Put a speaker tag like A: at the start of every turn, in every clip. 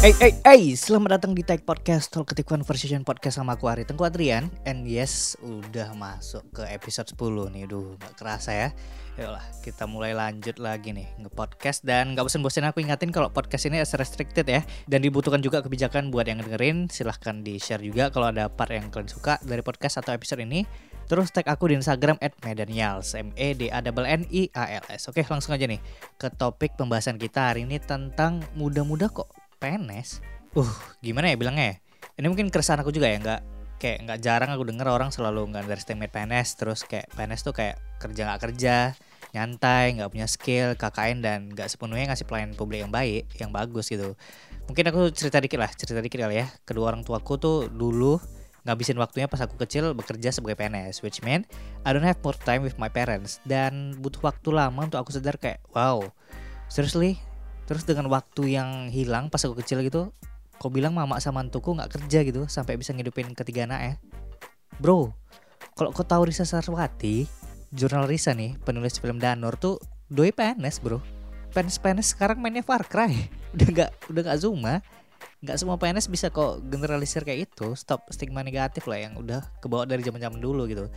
A: Hey, hey, hey, selamat datang di Tech Podcast Talkative Conversation Podcast sama aku Ari Tengku Adrian And yes, udah masuk ke episode 10 nih, duh gak kerasa ya. Yalah, kita mulai lanjut lagi nih nge-podcast. Dan gak bosan-bosan aku ingatin kalau podcast ini as restricted ya. Dan dibutuhkan juga kebijakan buat yang dengerin. Silahkan di-share juga kalau ada part yang kalian suka dari podcast atau episode ini. Terus tag aku di Instagram at Medanials M E D A N I A L S. Oke langsung aja nih ke topik pembahasan kita hari ini tentang muda-muda kok PNS uh gimana ya bilangnya ya? Ini mungkin keresahan aku juga ya nggak kayak nggak jarang aku denger orang selalu nggak underestimate PNS terus kayak PNS tuh kayak kerja nggak kerja nyantai nggak punya skill KKN dan nggak sepenuhnya ngasih pelayanan publik yang baik yang bagus gitu. Mungkin aku cerita dikit lah cerita dikit kali ya. Kedua orang tuaku tuh dulu ngabisin waktunya pas aku kecil bekerja sebagai PNS which mean I don't have more time with my parents dan butuh waktu lama untuk aku sadar kayak wow seriously terus dengan waktu yang hilang pas aku kecil gitu kau bilang mama sama antuku nggak kerja gitu sampai bisa ngidupin ketiga anak ya. Bro kalau kau tahu Risa Sarwati jurnal Risa nih penulis film Danur tuh doi PNS bro. PNS PNS sekarang mainnya Far Cry. Udah nggak udah nggak Zuma. Nggak semua PNS bisa kok generalisir kayak itu. Stop stigma negatif lah yang udah kebawa dari zaman zaman dulu gitu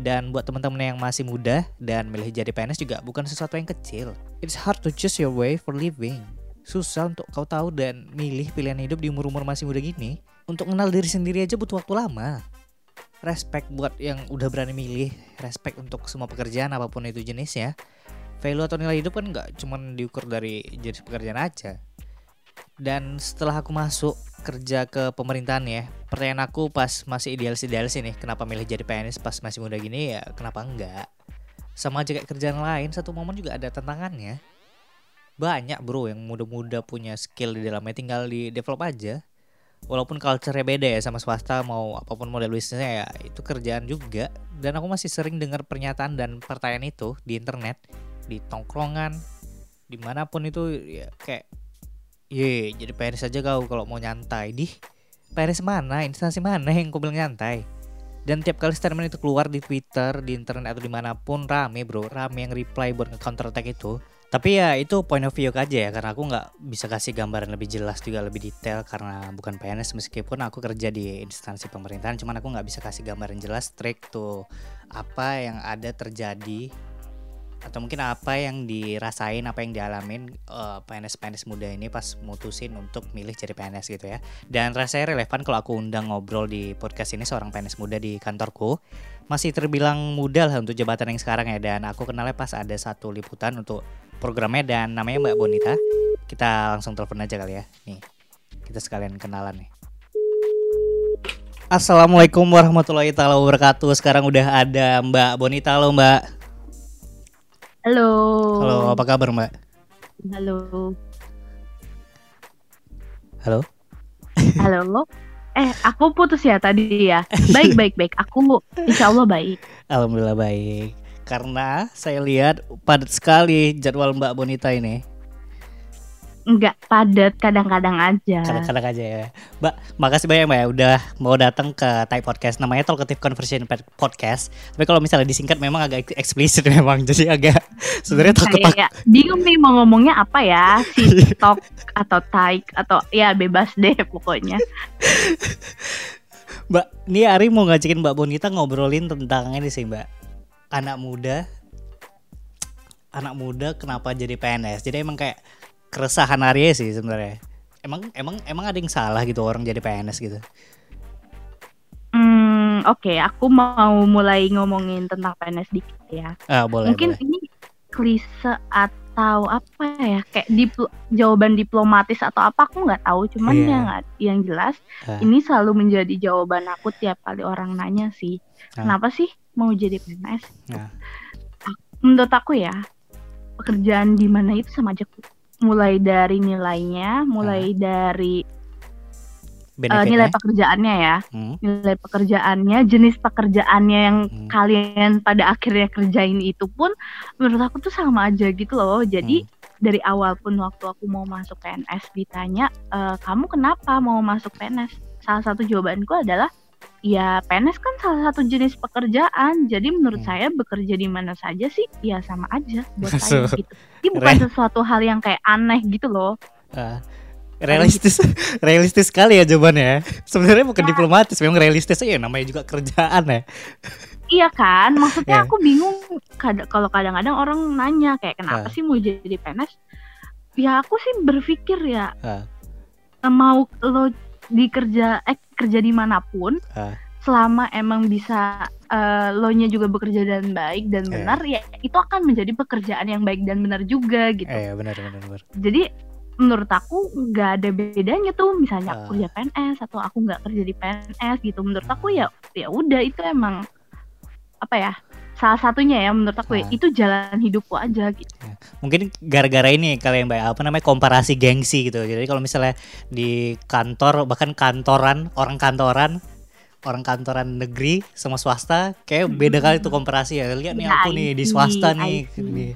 A: dan buat teman-teman yang masih muda dan milih jadi PNS juga bukan sesuatu yang kecil. It's hard to choose your way for living. Susah untuk kau tahu dan milih pilihan hidup di umur-umur masih muda gini. Untuk kenal diri sendiri aja butuh waktu lama. Respect buat yang udah berani milih. Respect untuk semua pekerjaan apa pun itu jenisnya value atau nilai hidup kan nggak cuma diukur dari jenis pekerjaan aja. Dan setelah aku masuk kerja ke pemerintahan ya. Pertanyaan aku pas masih idealis-idealis ini kenapa milih jadi PNS pas masih muda gini ya kenapa enggak? Sama aja kayak kerjaan lain satu momen juga ada tantangannya. Banyak bro yang muda-muda punya skill di dalamnya tinggal di develop aja. Walaupun culture-nya beda ya sama swasta mau apa pun model bisnisnya ya itu kerjaan juga. Dan aku masih sering dengar pernyataan dan pertanyaan itu di internet di tongkrongan di mana pun itu ya kayak Ye, jadi PNS aja kau kalau mau nyantai. Di PNS mana? Instansi mana yang kau bilang nyantai? Dan tiap kali statement itu keluar di Twitter, di internet atau di mana pun rame bro, rame yang reply buat nge-counter attack itu. Tapi ya itu point of view aja ya, karena aku nggak bisa kasih gambaran lebih jelas juga lebih detail karena bukan PNS meskipun aku kerja di instansi pemerintahan, cuman aku nggak bisa kasih gambaran jelas strict tuh apa yang ada terjadi atau mungkin apa yang dirasain apa yang dialamin uh, PNS PNS muda ini pas mutusin untuk milih jadi PNS gitu ya dan rasanya relevan kalau aku undang ngobrol di podcast ini seorang PNS muda di kantorku masih terbilang muda lah untuk jabatan yang sekarang ya dan aku kenalnya pas ada satu liputan untuk programnya dan namanya Mbak Bonita kita langsung telepon aja kali ya nih kita sekalian kenalan nih Assalamualaikum warahmatullahi wabarakatuh. Sekarang udah ada Mbak Bonita. Halo Mbak.
B: Halo.
A: Halo, apa kabar Mbak?
B: Halo.
A: Halo.
B: Halo. Eh, aku putus ya tadi ya. Baik, baik, baik. Aku insya Allah baik.
A: Alhamdulillah baik. Karena saya lihat padat sekali jadwal Mbak Bonita ini
B: nggak padat kadang-kadang aja.
A: Kadang-kadang aja ya. Mbak makasih banyak mbak ya. Udah mau datang ke Type Podcast. Namanya Talkative Conversation Podcast. Tapi kalau misalnya disingkat memang agak eksplisit memang. Jadi agak sebenarnya takut
B: ya, bingung nih mau ngomongnya apa ya? Si talk atau type atau ya bebas deh pokoknya.
A: Mbak ini Ari mau ngajakin mbak Bonita ngobrolin tentang ini sih mbak. Anak muda anak muda kenapa jadi PNS jadi emang kayak keresahan Arya sih sebenarnya. Emang emang emang ada yang salah gitu orang jadi PNS gitu.
B: Hmm, oke, okay. aku mau mulai ngomongin tentang PNS dikit ya.
A: Ah, boleh.
B: Mungkin
A: boleh.
B: ini klise atau apa ya, kayak dipl jawaban diplomatis atau apa aku nggak tahu. Cuman yeah. yang yang jelas ah. ini selalu menjadi jawaban aku tiap kali orang nanya sih. Ah. Kenapa sih mau jadi PNS? Ah. Menurut aku ya, pekerjaan di mana itu sama aja mulai dari nilainya, mulai uh. dari uh, nilai pekerjaannya ya, hmm. nilai pekerjaannya, jenis pekerjaannya yang hmm. kalian pada akhirnya kerjain itu pun menurut aku tuh sama aja gitu loh. Jadi hmm. dari awal pun waktu aku mau masuk PNS ditanya, e, kamu kenapa mau masuk PNS? Salah satu jawabanku adalah ya PNS kan salah satu jenis pekerjaan. Jadi menurut hmm. saya bekerja di mana saja sih ya sama aja buat saya gitu. Ini bukan sesuatu hal yang kayak aneh gitu loh. Uh,
A: realistis realistis sekali ya jawabannya. Sebenarnya bukan
B: Ya.
A: diplomatis, memang realistis aja namanya juga kerjaan ya.
B: Iya kan, maksudnya
A: Ya.
B: aku bingung kada- kalau kadang-kadang orang nanya kayak kenapa
A: Ah.
B: sih mau jadi PNS? Ya aku sih berpikir ya
A: Ah.
B: mau lo dikerja eh kerja di mana pun
A: Ah.
B: selama emang bisa eh, lo nya juga bekerja dan baik dan
A: Iya.
B: benar ya itu akan menjadi pekerjaan yang baik dan benar juga gitu.
A: Eh benar benar benar.
B: Jadi menurut aku nggak ada bedanya tuh misalnya
A: Ah.
B: aku kerja PNS atau aku nggak kerja di PNS gitu. Menurut aku ya ya udah itu emang apa ya salah satunya ya menurut aku ya,
A: Ah.
B: itu jalan hidupku aja gitu.
A: Mungkin gara-gara ini kalian mbak apa namanya komparasi gengsi gitu. Jadi kalau misalnya di kantor bahkan kantoran orang kantoran orang kantoran negeri sama swasta kayak beda kali tuh komparasi ya. Lihat nih
B: Ya,
A: aku nih di swasta nih. Nih.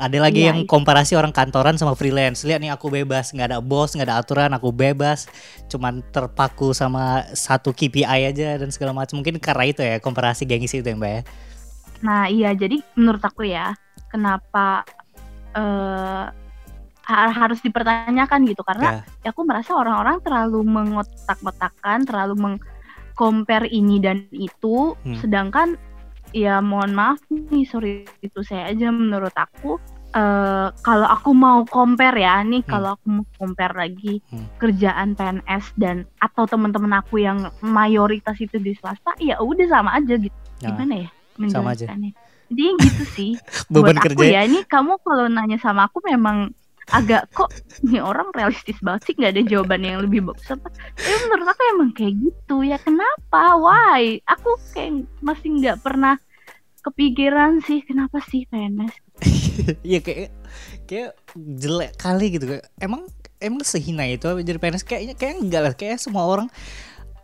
A: Ada lagi yang komparasi orang kantoran sama freelance. Lihat nih aku bebas, nggak ada bos, nggak ada aturan, aku bebas. Cuman terpaku sama satu KPI aja dan segala macam. Mungkin karena itu ya komparasi gengsi itu ya mbak ya.
B: Nah iya jadi menurut aku ya kenapa ha- harus dipertanyakan gitu. Karena ya. aku merasa orang-orang terlalu mengotak-ngotakan, terlalu meng-compare ini dan itu,
A: Hmm.
B: sedangkan ya mohon maaf nih sorry itu saya aja menurut aku. Eh kalau aku mau compare ya nih
A: Hmm.
B: kalau aku mau compare lagi
A: Hmm.
B: kerjaan PNS dan atau teman-teman aku yang mayoritas itu di swasta ya udah sama aja gitu.
A: Nah,
B: gimana ya
A: sama aja.
B: jadi gitu sih.
A: Beban
B: buat aku
A: kerja.
B: ya ini kamu kalau nanya sama aku memang agak kok ini orang realistis banget sih nggak ada jawaban yang lebih bagus apa. Tapi menurut aku emang kayak gitu. Ya kenapa? Why? Aku kayak masih nggak pernah kepikiran sih kenapa sih PNS?
A: Iya kayak kayak jelek kali gitu. Emang emang sehina itu jadi PNS. Kayaknya kayak enggak lah. Kayak semua orang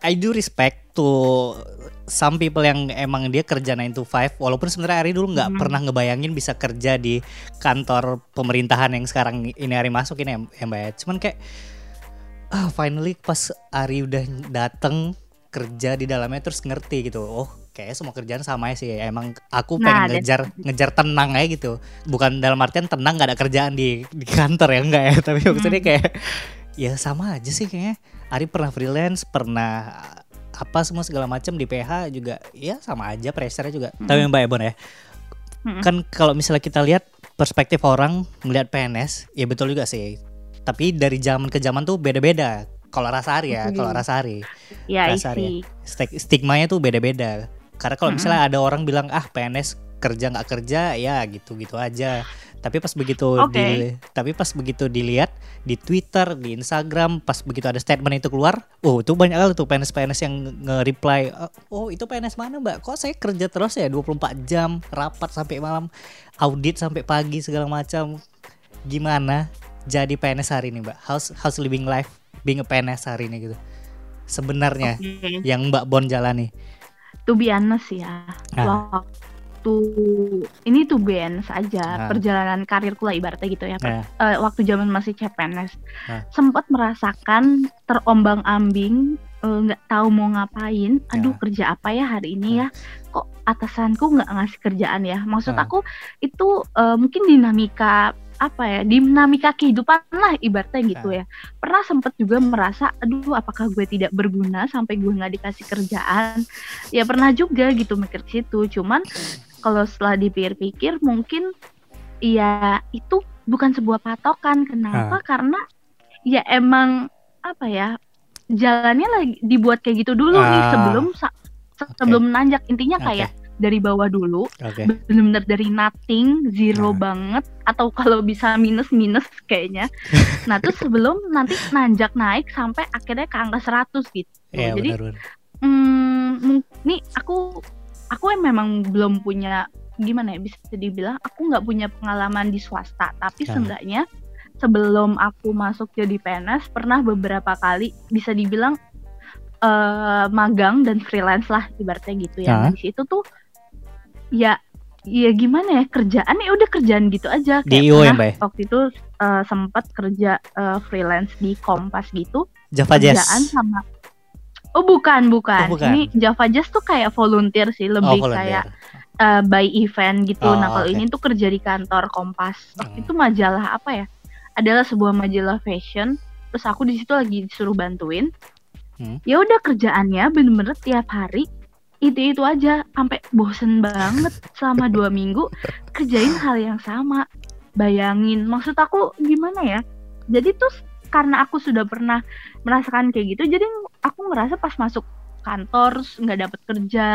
A: I do respect to some people yang emang dia kerja 9 to 5 walaupun sebenarnya Ari dulu nggak
B: Hmm.
A: pernah ngebayangin bisa kerja di kantor pemerintahan yang sekarang ini Ari masuk ini ya, ya Mbak ya. Cuman kayak ah finally pas Ari udah dateng kerja di dalamnya terus ngerti gitu. Oh, kayak semua kerjaan sama ya sih. Emang aku
B: Nah,
A: pengen
B: dan-
A: ngejar ngejar tenang aja gitu. Bukan dalam artian tenang nggak ada kerjaan di di kantor ya enggak ya, tapi maksudnya
B: Hmm.
A: kayak ya sama aja sih kayaknya. Ari pernah freelance, pernah apa semua segala macam di PH juga ya sama aja pressure juga.
B: Mm.
A: Tapi Mbak Ebon ya,
B: Mm-mm.
A: kan kalau misalnya kita lihat perspektif orang melihat PNS, ya betul juga sih. Tapi dari zaman ke zaman tuh beda-beda. Kalau rasa Ari ya, kalau rasa Ari,
B: ya
A: Dasar
B: isi
A: Stig- stigmanya tuh beda-beda. Karena kalau
B: Mm-mm.
A: misalnya ada orang bilang ah PNS kerja nggak kerja, ya gitu-gitu aja. Tapi pas begitu
B: Oke.
A: di, tapi pas begitu dilihat di Twitter, di Instagram, pas begitu ada statement itu keluar, oh itu banyak kali tuh PNS-PNS yang nge-reply, oh itu PNS mana mbak? Kok saya kerja terus ya 24 jam, rapat sampai malam, audit sampai pagi segala macam. Gimana jadi PNS hari ini mbak? How's, how's living life being a PNS hari ini gitu? Sebenarnya
B: Oke.
A: yang Mbak Bon jalani.
B: to be honest ya
A: Ah.
B: Waktu ini to be honest aja
A: Ah.
B: perjalanan karirku lah ibaratnya gitu ya
A: Ya.
B: Eh, waktu zaman masih CPNS
A: Ah.
B: sempat merasakan terombang ambing nggak tahu mau ngapain aduh
A: Ya.
B: kerja apa ya hari ini ya kok atasanku nggak ngasih kerjaan ya maksud
A: Ah.
B: aku itu eh, mungkin dinamika apa ya dinamika kehidupan lah ibaratnya gitu ya pernah sempat juga merasa aduh apakah gue tidak berguna sampai gue nggak dikasih kerjaan ya pernah juga gitu mikir situ cuman kalau setelah dipikir-pikir mungkin ya itu bukan sebuah patokan kenapa karena ya emang apa ya jalannya lagi dibuat kayak gitu dulu nih
A: Ah.
B: sebelum sa- se- sebelum nanjak intinya kayak dari bawah dulu
A: Oke.
B: bener-bener dari nothing zero
A: Nah.
B: banget atau kalau bisa minus minus kayaknya nah terus sebelum nanti nanjak naik sampai akhirnya ke angka 100 gitu
A: Iya
B: jadi
A: benar benar.
B: hmm, nih aku aku memang belum punya gimana ya bisa dibilang aku nggak punya pengalaman di swasta tapi
A: Ah.
B: seenggaknya sebelum aku masuk jadi PNS pernah beberapa kali bisa dibilang eh magang dan freelance lah ibaratnya gitu ya
A: Ah.
B: Nah, di situ tuh ya ya gimana ya kerjaan ya udah kerjaan gitu aja
A: Di
B: Kayak
A: ya,
B: pernah
A: ya?
B: waktu itu eh, sempat kerja eh, freelance di Kompas gitu
A: Java Jazz.
B: kerjaan sama Oh bukan, bukan.
A: Oh, bukan.
B: Ini Java Jazz tuh kayak volunteer sih,
A: Oh,
B: lebih
A: volunteer.
B: kayak eh, by event gitu.
A: Oh,
B: nah kalau
A: oke.
B: ini tuh kerja di kantor Kompas.
A: Hmm.
B: itu majalah apa ya? Adalah sebuah majalah fashion. terus aku di situ lagi disuruh bantuin
A: Hmm.
B: ya udah kerjaannya bener-bener tiap hari itu itu aja sampai bosen banget selama dua minggu kerjain hal yang sama bayangin maksud aku gimana ya jadi tuh karena aku sudah pernah merasakan kayak gitu jadi aku ngerasa pas masuk kantor nggak dapet kerja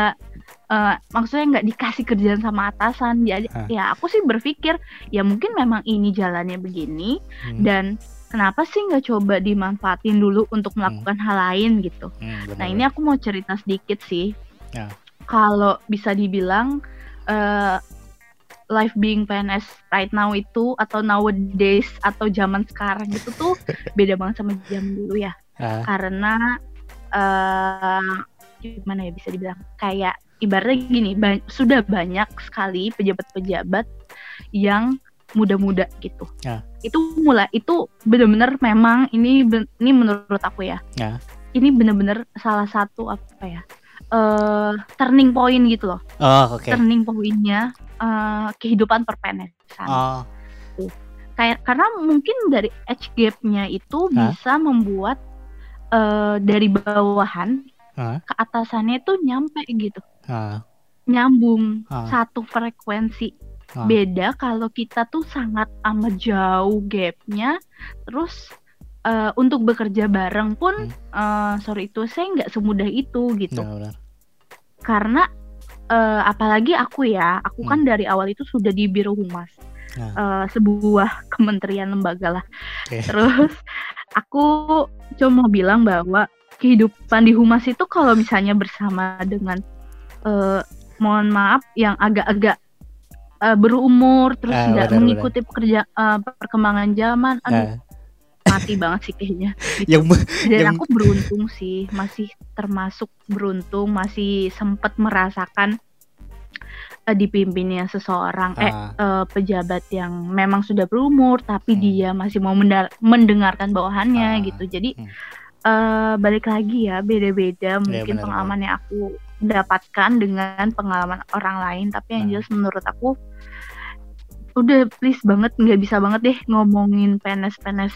B: eh, maksudnya nggak dikasih kerjaan sama atasan
A: Ah.
B: ya aku sih berpikir ya mungkin memang ini jalannya begini
A: Hmm,
B: dan kenapa sih nggak coba dimanfaatin dulu untuk melakukan hal lain gitu
A: hmm, benar,
B: Nah ini aku mau cerita sedikit sih.
A: Ya.
B: Kalau bisa dibilang eh life being PNS right now itu atau nowadays atau zaman sekarang itu tuh beda banget sama zaman dulu ya.
A: Ah,
B: Karena eh gimana ya bisa dibilang kayak ibaratnya gini ba- sudah banyak sekali pejabat-pejabat yang muda-muda gitu.
A: Ya.
B: Itu mulai itu benar-benar memang ini ini menurut aku ya.
A: Ya.
B: Ini benar-benar salah satu apa ya? eh turning point gitu loh.
A: oh oke
B: Turning pointnya eh kehidupan perpenesan.
A: oh
B: Kayak karena mungkin dari age gap-nya itu bisa membuat eh dari bawahan
A: Hah?
B: ke atasannya itu nyampe gitu.
A: ah,
B: Nyambung
A: Ah.
B: satu frekuensi.
A: Ah.
B: Beda kalau kita tuh sangat amat jauh gapnya. Terus eh, untuk bekerja bareng pun eh, sorry itu saya nggak semudah itu gitu.
A: benar.
B: Karena eh, apalagi aku ya, aku
A: Hmm.
B: kan dari awal itu sudah di Biro Humas.
A: Nah.
B: Eh, sebuah kementerian lembaga lah.
A: Oke.
B: Terus aku cuma mau bilang bahwa kehidupan di humas itu kalau misalnya bersama dengan eh, mohon maaf yang agak-agak eh, berumur terus
A: Ah,
B: tidak
A: benar,
B: mengikuti pekerja eh, perkembangan zaman,
A: Ah,
B: aduh mati banget sih kayaknya.
A: yang
B: Dan
A: Yang-
B: aku beruntung sih, masih termasuk beruntung, masih sempat merasakan eh, dipimpinnya seseorang eh
A: ah,
B: eh, pejabat yang memang sudah berumur tapi
A: Hmm.
B: dia masih mau mendengarkan bawahannya
A: Ah,
B: gitu. Jadi
A: hmm.
B: eh, balik lagi ya beda-beda mungkin
A: benar,
B: pengalaman yang aku dapatkan dengan pengalaman orang lain tapi yang
A: Ah.
B: jelas menurut aku udah please banget nggak bisa banget deh ngomongin PNS-PNS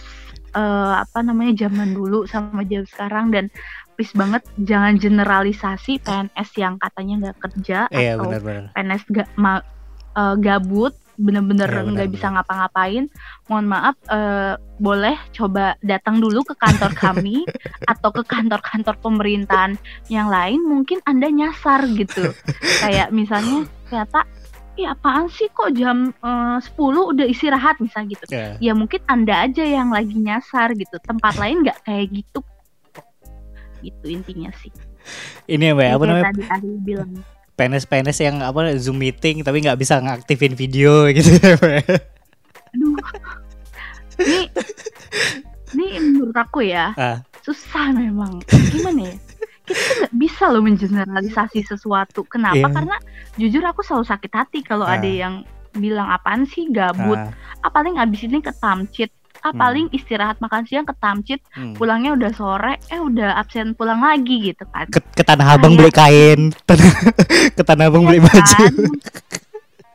B: eh, apa namanya zaman dulu sama zaman sekarang dan please banget jangan generalisasi PNS yang katanya nggak kerja
A: iya
B: atau
A: benar-benar.
B: PNS gak ma- eh, gabut bener-bener
A: Iya,
B: nggak bisa
A: benar.
B: ngapa-ngapain mohon maaf eh, boleh coba datang dulu ke kantor kami atau ke kantor-kantor pemerintahan yang lain mungkin anda nyasar gitu. Kayak misalnya ternyata ya apaan sih kok jam eh, 10 udah istirahat? Misalnya gitu.
A: Ya
B: ya mungkin anda aja yang lagi nyasar gitu. Tempat lain nggak kayak gitu gitu intinya sih
A: ini ya mbak
B: Ya,
A: apa namanya
B: tadi Ari bilang
A: PNS-PNS yang apa zoom meeting tapi nggak bisa ngaktifin video gitu ya Mbak?
B: Aduh. Ini ini menurut aku ya
A: Ah.
B: susah memang. Gimana ya? Kita tuh nggak bisa loh mengeneralisasi sesuatu. Kenapa?
A: Iya.
B: Karena jujur aku selalu sakit hati kalau
A: Ah.
B: ada yang bilang apaan sih gabut.
A: Ah,
B: paling abis ini ke tamcit. Ah,
A: Hmm.
B: paling istirahat makan siang ke tamcit.
A: hmm.
B: Pulangnya udah sore. Eh udah absen pulang lagi gitu kan.
A: ke, ke tanah abang beli kain ke tanah abang beli
B: Iya
A: baju
B: kan?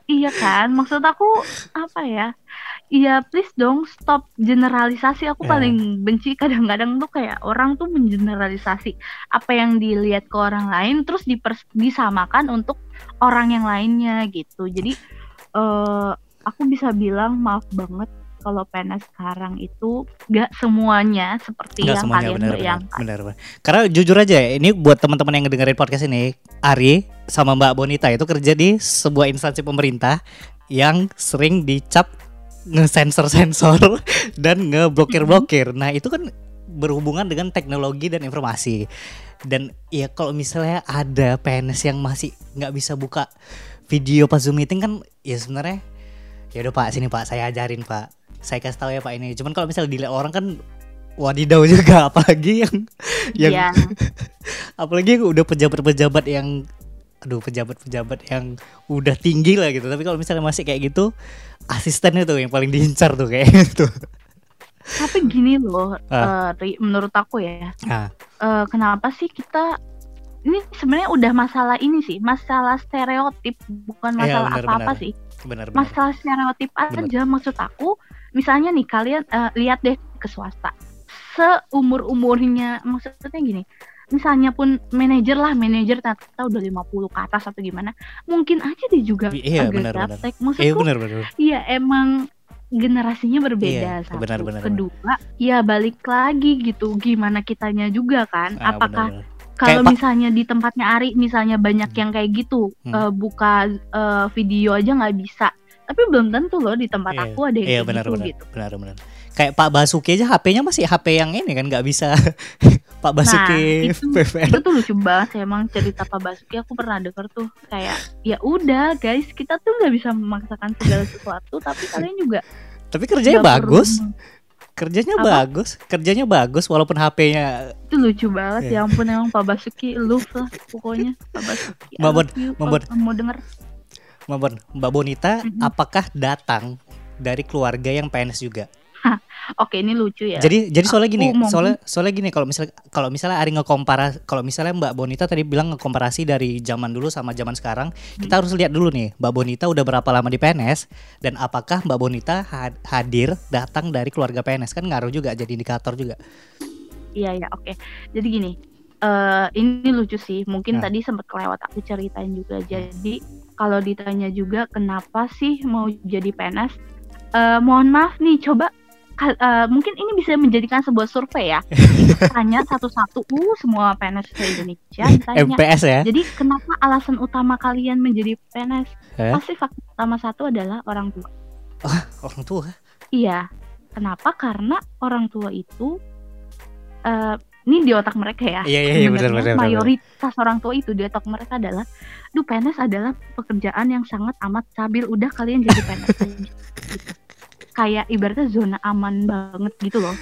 B: Iya kan, maksud aku apa ya? Iya please dong stop generalisasi. Aku
A: Ya.
B: paling benci kadang-kadang tuh kayak orang tuh mengeneralisasi apa yang dilihat ke orang lain terus dipers- disamakan untuk orang yang lainnya gitu. Jadi eh aku bisa bilang maaf banget kalau PNS sekarang itu gak semuanya seperti
A: Nggak
B: yang
A: semuanya
B: kalian
A: benar,
B: bayangkan.
A: benar benar. Karena jujur aja ya, ini buat teman-teman yang ngedengerin podcast ini, Ari sama Mbak Bonita itu kerja di sebuah instansi pemerintah yang sering dicap ngesensor-sensor dan ngeblokir-blokir. Nah, itu kan berhubungan dengan teknologi dan informasi. Dan ya kalau misalnya ada PNS yang masih nggak bisa buka video pas Zoom meeting kan ya sebenarnya ya udah Pak sini Pak saya ajarin Pak. Saya kasih tahu ya Pak ini. Cuman kalau misalnya dilihat orang kan wadidaw juga apalagi yang yang
B: Iya,
A: apalagi yang udah pejabat-pejabat yang aduh pejabat-pejabat yang udah tinggi lah gitu tapi kalau misalnya masih kayak gitu asistennya tuh yang paling diincar tuh kayak gitu
B: tapi gini loh,
A: Ah.
B: eh, Ri, menurut aku ya.
A: Ah.
B: eh, kenapa sih kita ini sebenarnya udah masalah ini sih masalah stereotip bukan
A: Iya,
B: masalah
A: benar,
B: apa-apa
A: benar.
B: sih
A: benar-benar
B: masalah stereotip aja maksud aku misalnya nih kalian eh, lihat deh ke swasta seumur umurnya maksudnya gini misalnya pun manajer lah manajer ternyata udah 50 ke atas atau gimana mungkin aja dia juga
A: iya,
B: agak
A: benar, benar.
B: gaptek maksudku
A: Iya benar benar.
B: iya emang generasinya berbeda
A: Iya,
B: satu
A: benar, benar,
B: kedua ya balik lagi gitu gimana kitanya juga kan
A: Ah,
B: apakah
A: benar, benar.
B: kalau misalnya di tempatnya Ari misalnya banyak
A: Hmm.
B: yang kayak gitu
A: Hmm.
B: eh, buka eh, video aja nggak bisa tapi belum tentu loh di tempat
A: Iya.
B: aku ada yang
A: Iya
B: kayak
A: benar
B: gitu
A: benar.
B: gitu
A: Benar benar. Kayak Pak Basuki aja HP-nya masih HP yang ini kan nggak bisa Pak Basuki
B: Nah, itu- itu tuh lucu banget sih emang cerita Pak Basuki aku pernah denger tuh kayak ya udah guys kita tuh nggak bisa memaksakan segala sesuatu tapi kalian juga
A: Tapi kerjanya
B: perlu
A: bagus.
B: mem-
A: Kerjanya
B: Apa?
A: bagus. Kerjanya bagus walaupun HP-nya
B: itu lucu banget
A: Iya.
B: ya ampun emang Pak Basuki love lah pokoknya Pak Basuki
A: Bon,
B: love you,
A: Mbak Bon. Mbak Bonita
B: Mm-mm.
A: apakah datang dari keluarga yang PNS juga?
B: oke ini lucu ya
A: Jadi jadi soalnya gini, soalnya soalnya gini kalau misalnya kalau misalnya Ari ngekompara kalau misalnya Mbak Bonita tadi bilang ngekomparasi dari zaman dulu sama zaman sekarang, kita harus lihat dulu nih Mbak Bonita udah berapa lama di PNS dan apakah Mbak Bonita had- hadir datang dari keluarga PNS kan ngaruh juga jadi indikator juga.
B: Iya ya oke. Jadi gini, eh ini lucu sih. Mungkin
A: Nah.
B: tadi sempat kelewat aku ceritain juga. Jadi kalau ditanya juga kenapa sih mau jadi PNS? Eh mohon maaf nih, coba eh, mungkin ini bisa menjadikan sebuah survei ya. Tanya satu-satu, uh semua PNS se Indonesia ditanya.
A: MPS ya.
B: Jadi kenapa alasan utama kalian menjadi PNS?
A: Eh?
B: Pasti faktor utama satu adalah orang tua.
A: Orang tua.
B: Iya. Kenapa? Karena orang tua itu eh ini di otak mereka ya.
A: Iya iya iya benar benar. benar.
B: mayoritas orang tua itu di otak mereka adalah, duh PNS adalah pekerjaan yang sangat amat stabil. Udah kalian jadi PNS aja." Gitu. Kayak ibaratnya zona aman banget gitu loh.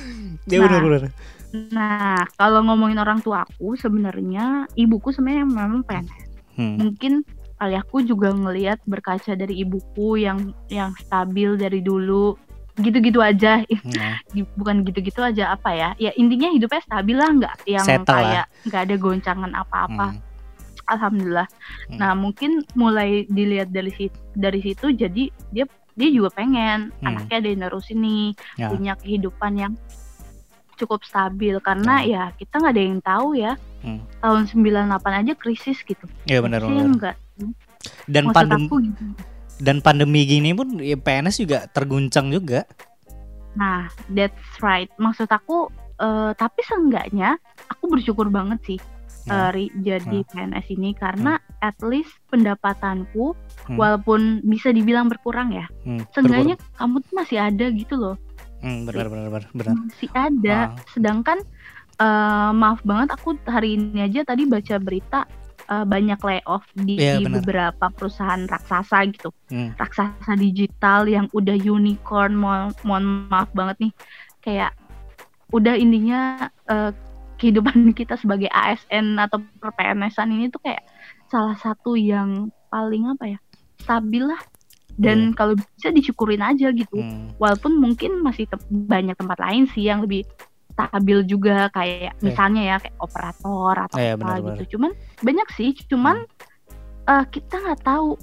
A: Iya benar
B: Nah,
A: benar.
B: Nah, kalau ngomongin orang tua aku, sebenarnya ibuku sebenarnya memang PNS.
A: Hmm.
B: Mungkin ayahku juga ngelihat berkaca dari ibuku yang yang stabil dari dulu gitu-gitu aja Di- bukan gitu-gitu aja apa ya ya intinya hidupnya stabil lah nggak yang
A: Settle
B: kayak nggak ada goncangan apa-apa
A: hmm.
B: alhamdulillah
A: Hmm.
B: nah mungkin mulai dilihat dari situ dari situ jadi dia dia juga pengen
A: Hmm.
B: anaknya ada yang nerusin nih
A: Ya.
B: punya kehidupan yang cukup stabil karena
A: Hmm.
B: ya kita nggak ada yang tahu ya
A: Hmm.
B: tahun 98 aja krisis gitu
A: Iya benar
B: sih
A: benar. Dan
B: maksud
A: pandem
B: aku gitu.
A: Dan pandemi gini pun ya PNS juga terguncang juga.
B: Nah, that's right. Maksud aku, eh, tapi seenggaknya aku bersyukur banget sih
A: Ya.
B: eh, Ri, jadi PNS ini karena at least pendapatanku,
A: Hmm.
B: walaupun bisa dibilang berkurang ya,
A: Hmm,
B: seenggaknya kamu tuh masih ada gitu loh,
A: Hmm, benar benar benar benar.
B: masih ada.
A: Ah.
B: Sedangkan eh, maaf banget aku hari ini aja tadi baca berita eh, banyak layoff di
A: Iya, benar.
B: beberapa perusahaan raksasa gitu.
A: Hmm.
B: raksasa digital yang udah unicorn mohon, mohon maaf banget nih kayak udah intinya eh, kehidupan kita sebagai ASN atau PNS-an ini tuh kayak salah satu yang paling apa ya stabil lah dan kalau bisa disyukurin aja gitu
A: Hmm.
B: walaupun mungkin masih te- banyak tempat lain sih yang lebih stabil juga kayak
A: Iya.
B: misalnya ya kayak operator atau
A: Iya,
B: apa
A: benar-benar.
B: gitu cuman banyak sih cuman eh, kita nggak tahu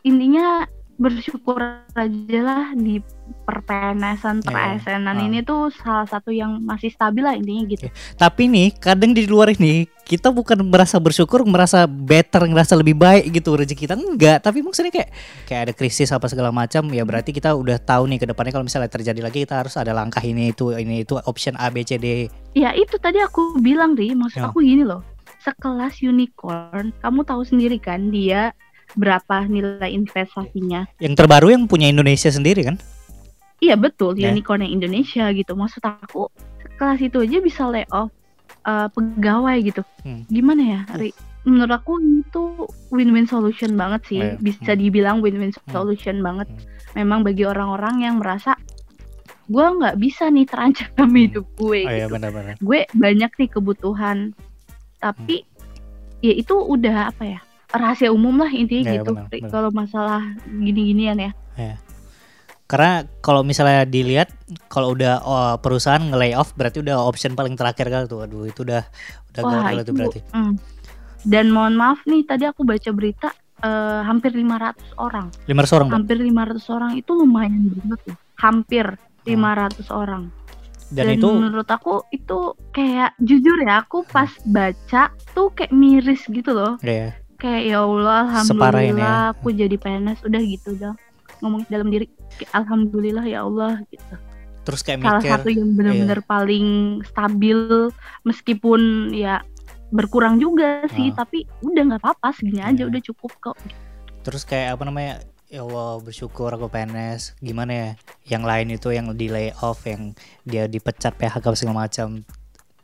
B: intinya bersyukur aja lah di perpenesan
A: Iya,
B: per
A: ah.
B: ini tuh salah satu yang masih stabil lah intinya gitu
A: Tapi nih kadang di luar ini kita bukan merasa bersyukur, merasa better, merasa lebih baik gitu rezeki kita enggak. Tapi maksudnya kayak kayak ada krisis apa segala macam ya berarti kita udah tahu nih ke depannya kalau misalnya terjadi lagi kita harus ada langkah ini itu ini itu option A B C D.
B: ya itu tadi aku bilang ri maksud
A: Ya.
B: aku gini loh sekelas unicorn kamu tahu sendiri kan dia berapa nilai investasinya
A: Yang terbaru yang punya Indonesia sendiri kan?
B: Iya betul,
A: Ya.
B: unicorn yang Indonesia gitu. Maksud aku kelas itu aja bisa layoff uh, pegawai gitu.
A: Hmm.
B: Gimana ya, Ri? Menurut aku itu win-win solution banget sih.
A: Iya.
B: Bisa
A: Hmm.
B: dibilang win-win
A: Hmm.
B: solution banget.
A: Hmm.
B: Memang bagi orang-orang yang merasa gue nggak bisa nih terancam
A: Hmm.
B: hidup gue.
A: Oh iya
B: gitu.
A: benar-benar.
B: Gue banyak nih kebutuhan, tapi ya itu udah apa ya? Rahasia umum lah intinya
A: Iya,
B: gitu. Kalau masalah gini-ginian ya.
A: Karena kalau misalnya dilihat kalau udah oh, perusahaan nge off berarti udah option paling terakhir kali tuh. Aduh itu udah udah
B: Wah
A: gawat
B: itu
A: berarti.
B: mm. Dan mohon maaf nih tadi aku baca berita eh, hampir 500 orang.
A: 500 orang.
B: Hampir 500 orang itu lumayan banget loh. Hampir 500 orang.
A: Dan,
B: Dan
A: itu
B: menurut aku itu kayak jujur ya, aku pas baca tuh kayak miris gitu loh.
A: ya
B: Kayak ya Allah,
A: ini
B: alhamdulillah
A: ya.
B: aku jadi PNS udah gitu dah. Ngomong dalam diri, alhamdulillah ya Allah gitu.
A: terus kayak
B: Salah
A: mikir
B: satu yang benar-benar paling stabil meskipun ya berkurang juga sih,
A: Ah.
B: tapi udah nggak apa-apa segini aja
A: Iya.
B: udah cukup kok.
A: terus kayak apa namanya ya Allah bersyukur aku PNS gimana ya yang lain itu yang di layoff yang dia dipecat PHK segala macam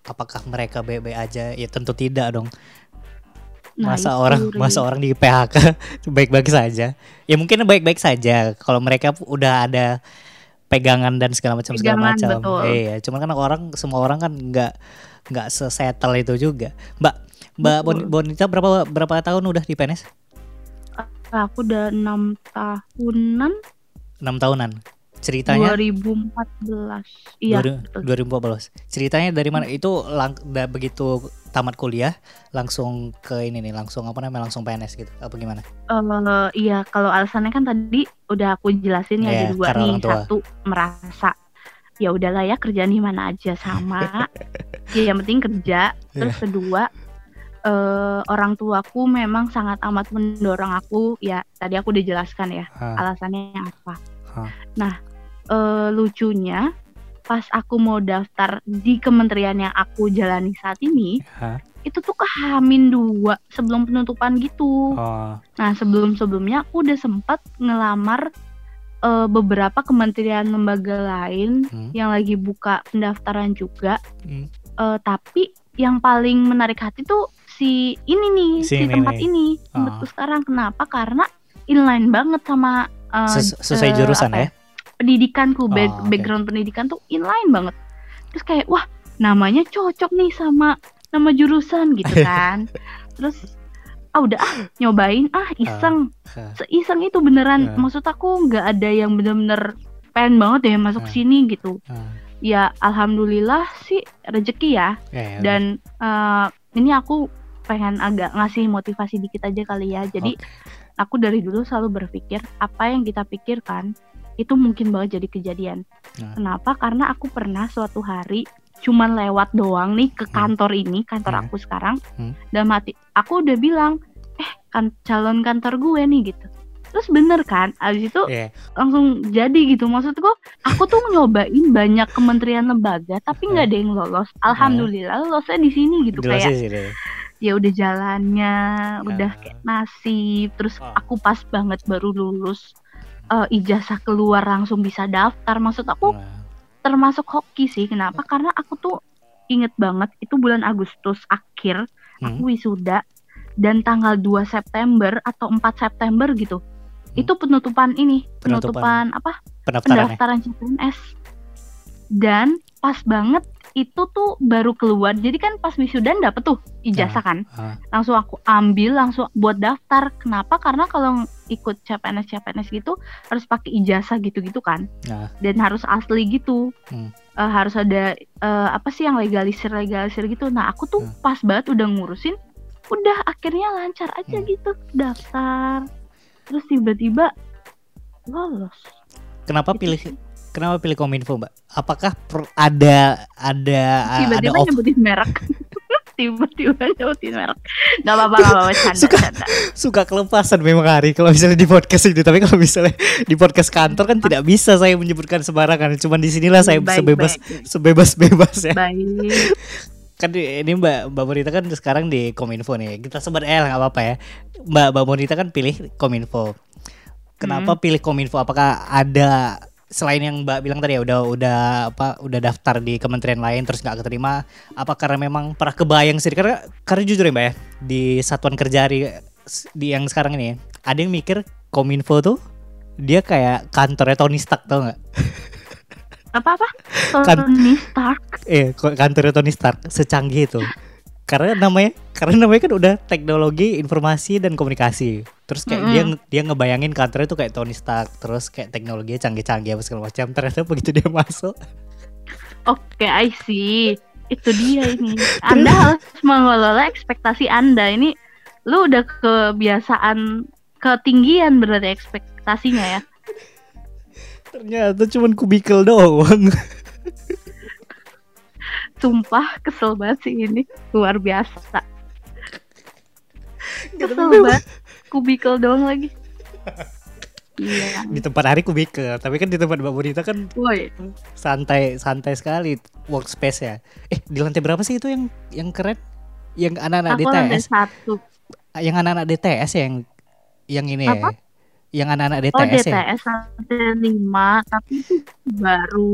A: apakah mereka baik-baik aja ya tentu tidak dong
B: Nah,
A: masa orang
B: Ri.
A: masa orang di PHK baik-baik saja. Ya mungkin baik-baik saja. Kalau mereka udah ada pegangan dan segala macam segala macam. iya cuman kan orang semua orang kan nggak nggak sesettle itu juga. Mbak mbak
B: Betul.
A: Bonita berapa berapa tahun udah di PNS
B: Aku udah enam tahunan.
A: Enam tahunan. Ceritanya?
B: 2014. Iya,
A: Dua-
B: betul.
A: 2014 ceritanya dari mana? Itu lang da- begitu tamat kuliah langsung ke ini nih langsung apa namanya langsung PNS gitu apa gimana
B: Eh, iya, kalau alasannya kan tadi udah aku jelasin ya
A: Iya,
B: ada dua nih. Satu merasa ya udahlah ya kerjaan di mana aja sama. ya yang penting kerja. Terus kedua eh, orang tuaku memang sangat amat mendorong aku ya tadi aku udah jelaskan ya
A: Hah,
B: alasannya apa.
A: Hah.
B: Nah, eh, lucunya pas aku mau daftar di kementerian yang aku jalani saat ini,
A: hah.
B: itu tuh kehamin dua sebelum penutupan gitu.
A: oh
B: Nah, sebelum-sebelumnya aku udah sempat ngelamar eh, beberapa kementerian lembaga lain
A: Hmm.
B: yang lagi buka pendaftaran juga.
A: Hmm.
B: Eh, tapi yang paling menarik hati tuh si ini nih,
A: Si
B: si,
A: ini
B: tempat
A: nih.
B: ini,
A: Ah.
B: tempatku sekarang. Kenapa? Karena inline banget sama eh,
A: Ses- sesuai jurusan
B: apa
A: ya
B: pendidikanku, back-
A: Oh, oke.
B: background pendidikan tuh inline banget. Terus kayak wah namanya cocok nih sama nama jurusan gitu kan. Terus ah udah ah nyobain ah iseng
A: Hah.
B: seiseng itu beneran
A: Ah.
B: maksud aku nggak ada yang bener-bener pengen banget ya masuk
A: Ah.
B: sini gitu
A: Ah.
B: ya alhamdulillah sih rezeki ya
A: Ya, ya
B: dan eh, ini aku pengen agak ngasih motivasi dikit aja kali ya jadi
A: Oke.
B: aku dari dulu selalu berpikir apa yang kita pikirkan itu mungkin banget jadi kejadian
A: Nah.
B: kenapa karena aku pernah suatu hari cuman lewat doang nih ke
A: Hmm.
B: kantor ini kantor
A: Hmm.
B: aku sekarang
A: Hmm.
B: dan mati aku udah bilang eh kan calon kantor gue nih gitu terus bener kan abis itu
A: Iya.
B: langsung jadi gitu maksudku aku tuh nyobain banyak kementerian lembaga tapi nggak ada yang lolos alhamdulillah lolosnya di sini gitu kayak
A: sih
B: ya udah jalannya udah
A: Ah.
B: kayak nasib terus
A: Ah.
B: aku pas banget baru lulus eh, ijazah keluar langsung bisa daftar. Maksud aku
A: Nah,
B: termasuk hoki sih. Kenapa? Karena aku tuh inget banget itu bulan Agustus akhir
A: Hmm.
B: aku wisuda dan tanggal 2 September atau 4 September gitu. Itu penutupan ini
A: Hmm. Penutupan.
B: penutupan apa? pendaftaran CPNS dan pas banget itu tuh baru keluar jadi kan pas wisudan dapet tuh ijazah kan
A: Ah.
B: langsung aku ambil langsung buat daftar kenapa karena kalau ikut CPNS CPNS gitu harus pakai ijazah gitu-gitu kan
A: Nah.
B: dan harus asli gitu
A: Hmm.
B: Eh, harus ada eh, apa sih yang legalisir legalisir gitu nah aku tuh
A: Hmm.
B: pas banget udah ngurusin udah akhirnya lancar aja
A: Hmm.
B: gitu daftar terus tiba-tiba lolos
A: kenapa
B: Gitu
A: pilih
B: sih.
A: Kenapa pilih kominfo mbak? Apakah per- ada ada ada
B: tiba-tiba
A: off-
B: nyebutin merek. Tiba-tiba nyebutin merek. Nggak apa-apa nggak apa-apa canda
A: Suka.
B: canda.
A: suka kelepasan memang hari kalau misalnya di podcast ini. Tapi kalau misalnya di podcast kantor kan tidak bisa saya menyebutkan sembarangan cuman di sinilah saya
B: Baik,
A: sebebas
B: baik.
A: sebebas bebasnya
B: baik.
A: Kan ini mbak mbak Bonita kan sekarang di kominfo nih. Kita sebut L nggak apa-apa ya. Mbak mbak Bonita kan pilih kominfo. Kenapa pilih kominfo? Apakah ada selain yang mbak bilang tadi ya udah udah apa udah daftar di kementerian lain terus nggak keterima apa karena memang pernah kebayang sih karena karena jujur ya mbak ya di satuan kerja hari di yang sekarang ini ya, ada yang mikir kominfo tuh dia kayak kantornya Tony Stark tau nggak?
B: Apa apa?
A: Kan-
B: Tony Stark.
A: Eh kok kantornya Tony Stark secanggih itu. Karena namanya karena namanya kan udah teknologi informasi dan komunikasi terus kayak dia
B: Mm-mm.
A: dia ngebayangin kantornya tuh kayak Tony Stark terus kayak teknologinya canggih-canggih apa segala macam. Ternyata begitu dia masuk.
B: Oke I see. Itu dia ini. Anda harus mengelola ekspektasi Anda. Ini lu udah kebiasaan ketinggian berarti ekspektasinya ya?
A: Ternyata cuman kubikel doang.
B: Sumpah kesel banget sih ini. Luar biasa. Kesel banget kubikel doang lagi
A: Iya. Di tempat hari kubikel, tapi kan di tempat Mbak Bonita kan Woy. santai santai sekali workspace ya. Eh di lantai berapa sih itu yang yang keren? Yang anak-anak DTS? Lantai
B: satu.
A: Yang anak-anak DTS yang yang ini Apa? ya? Yang anak-anak DTS,
B: oh, DTS ya? DTS lantai lima, tapi itu baru.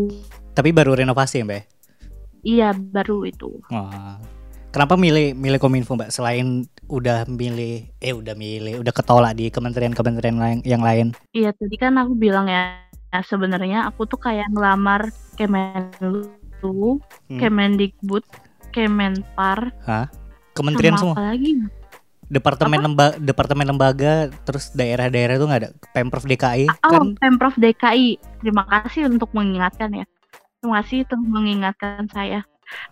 A: Tapi baru renovasi ya Mbak?
B: Iya baru itu.
A: Oh. Kenapa milih milih Kominfo Mbak selain udah milih eh udah milih udah ketolak di kementerian-kementerian lain yang lain?
B: Iya tadi kan aku bilang ya, ya sebenarnya aku tuh kayak ngelamar Kemenlu, hmm. Kemendikbud, Kemenpar.
A: Hah? Kementerian semua?
B: Apa lagi?
A: Departemen lembaga, departemen lembaga, terus daerah-daerah itu nggak ada. Pemprov DKI
B: oh, kan? Pemprov DKI. Terima kasih untuk mengingatkan ya. Terima kasih untuk mengingatkan saya.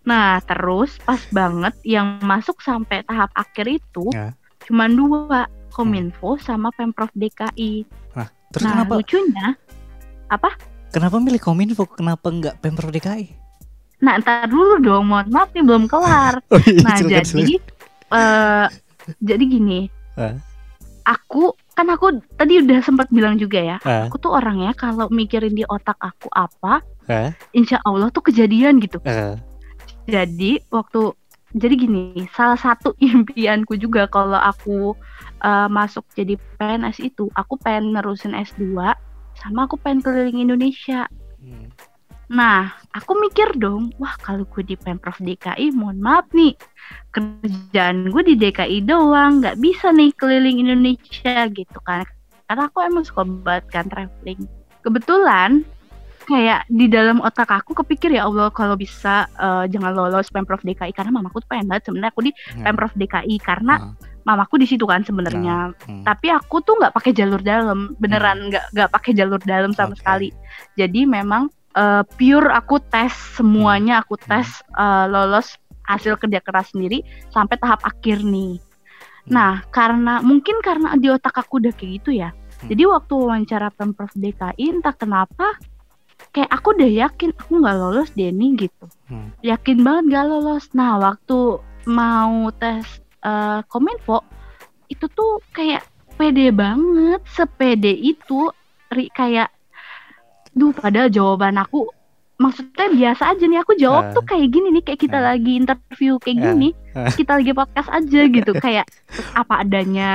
B: Nah, terus pas banget yang masuk sampai tahap akhir itu ya. cuma dua, Kominfo hmm. sama Pemprov DKI.
A: Nah, terus nah, kenapa?
B: lucunya apa?
A: Kenapa milih Kominfo? Kenapa enggak Pemprov DKI?
B: Nah, entar dulu dong, mohon maaf nih belum kelar. oh, iya, nah, silakan, jadi uh, jadi gini. Uh. Aku kan aku tadi udah sempat bilang juga ya, uh. aku tuh orangnya kalau mikirin di otak aku apa, uh. insya Allah tuh kejadian gitu. Uh jadi waktu jadi gini, salah satu impianku juga kalau aku uh, masuk jadi PNS itu, aku pengen nerusin S2 sama aku pengen keliling Indonesia. Hmm. Nah, aku mikir dong, wah kalau gue di Pemprov DKI, mohon maaf nih, kerjaan gue di DKI doang, nggak bisa nih keliling Indonesia gitu kan. Karena aku emang suka banget kan traveling. Kebetulan kayak di dalam otak aku kepikir ya Allah kalau bisa uh, jangan lolos pemprov DKI karena mamaku tuh pengen banget sebenarnya aku di hmm. pemprov DKI karena hmm. mamaku di situ kan sebenarnya hmm. hmm. tapi aku tuh nggak pakai jalur dalam beneran nggak hmm. nggak pakai jalur dalam sama okay. sekali jadi memang uh, pure aku tes semuanya aku tes uh, lolos hasil kerja keras sendiri sampai tahap akhir nih nah karena mungkin karena di otak aku udah kayak gitu ya jadi waktu wawancara pemprov DKI entah kenapa kayak aku udah yakin aku nggak lolos Denny gitu. Hmm. yakin banget gak lolos. Nah waktu mau tes uh, kominfo itu tuh kayak pede banget sepede itu kayak duh padahal jawaban aku maksudnya biasa aja nih aku jawab uh, tuh kayak gini nih kayak kita uh, lagi interview kayak uh, gini kita lagi podcast aja gitu kayak apa adanya.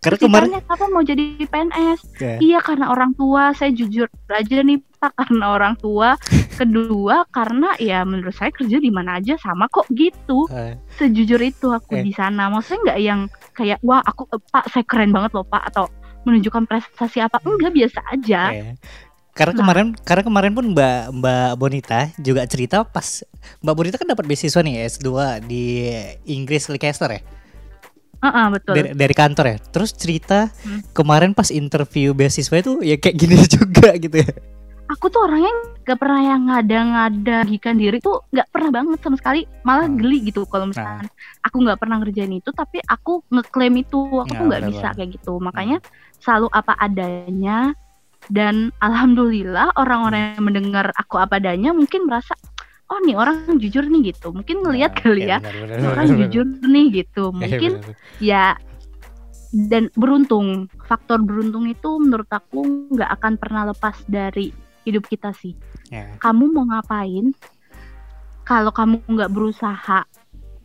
A: Karena kemarin
B: apa mau jadi PNS yeah. iya karena orang tua saya jujur aja nih pak karena orang tua. Kedua karena ya menurut saya kerja di mana aja sama kok gitu. Sejujur itu aku uh, di sana. Maksudnya nggak yang kayak wah aku pak saya keren banget loh pak atau menunjukkan prestasi apa. Enggak biasa aja. Uh,
A: karena nah. kemarin karena kemarin pun Mbak Mbak Bonita juga cerita pas Mbak Bonita kan dapat beasiswa nih S2 di Inggris Leicester ya.
B: Uh -uh, betul.
A: Dari, dari kantor ya. Terus cerita hmm. kemarin pas interview beasiswa itu ya kayak gini juga gitu ya.
B: Aku tuh orangnya gak pernah yang ngada-ngada gikan diri tuh gak pernah banget sama sekali malah hmm. geli gitu kalau misalnya nah. aku nggak pernah ngerjain itu tapi aku ngeklaim itu aku nah, tuh nggak bisa kayak gitu makanya hmm. selalu apa adanya dan alhamdulillah orang-orang yang mendengar aku apa adanya mungkin merasa oh nih orang jujur nih gitu. Mungkin ngelihat nah, kali ya, ya benar, benar, orang benar, jujur nih gitu. Iya, mungkin ya dan beruntung faktor beruntung itu menurut aku nggak akan pernah lepas dari hidup kita sih. Yeah. kamu mau ngapain? Kalau kamu nggak berusaha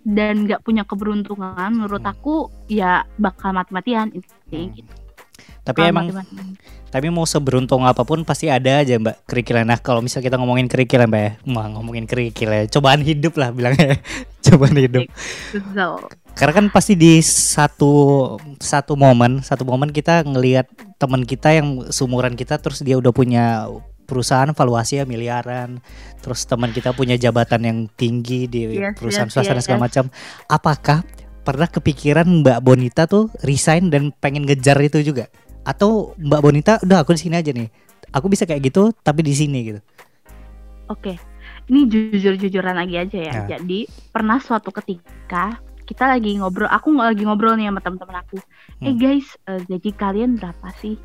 B: dan nggak punya keberuntungan menurut hmm. aku ya bakal mati-matian hmm. gitu
A: tapi oh, emang tapi mau seberuntung apa pun pasti ada aja mbak kerikil nah kalau misal kita ngomongin kerikil mbak ya. Mah ngomongin kerikil ya. Cobaan hidup lah bilangnya. Cobaan hidup. Karena kan pasti di satu satu momen satu momen kita ngelihat teman kita yang sumuran kita terus dia udah punya perusahaan valuasi ya miliaran. Terus teman kita punya jabatan yang tinggi di yes, perusahaan yes, swasta yes, dan segala yes. macam. Apakah pernah kepikiran Mbak Bonita tuh resign dan pengen ngejar itu juga atau Mbak Bonita udah aku di sini aja nih aku bisa kayak gitu tapi di sini gitu
B: oke ini jujur-jujuran lagi aja ya. ya jadi pernah suatu ketika kita lagi ngobrol aku nggak lagi ngobrol nih sama teman-teman aku eh, hmm. eh guys uh, gaji kalian berapa sih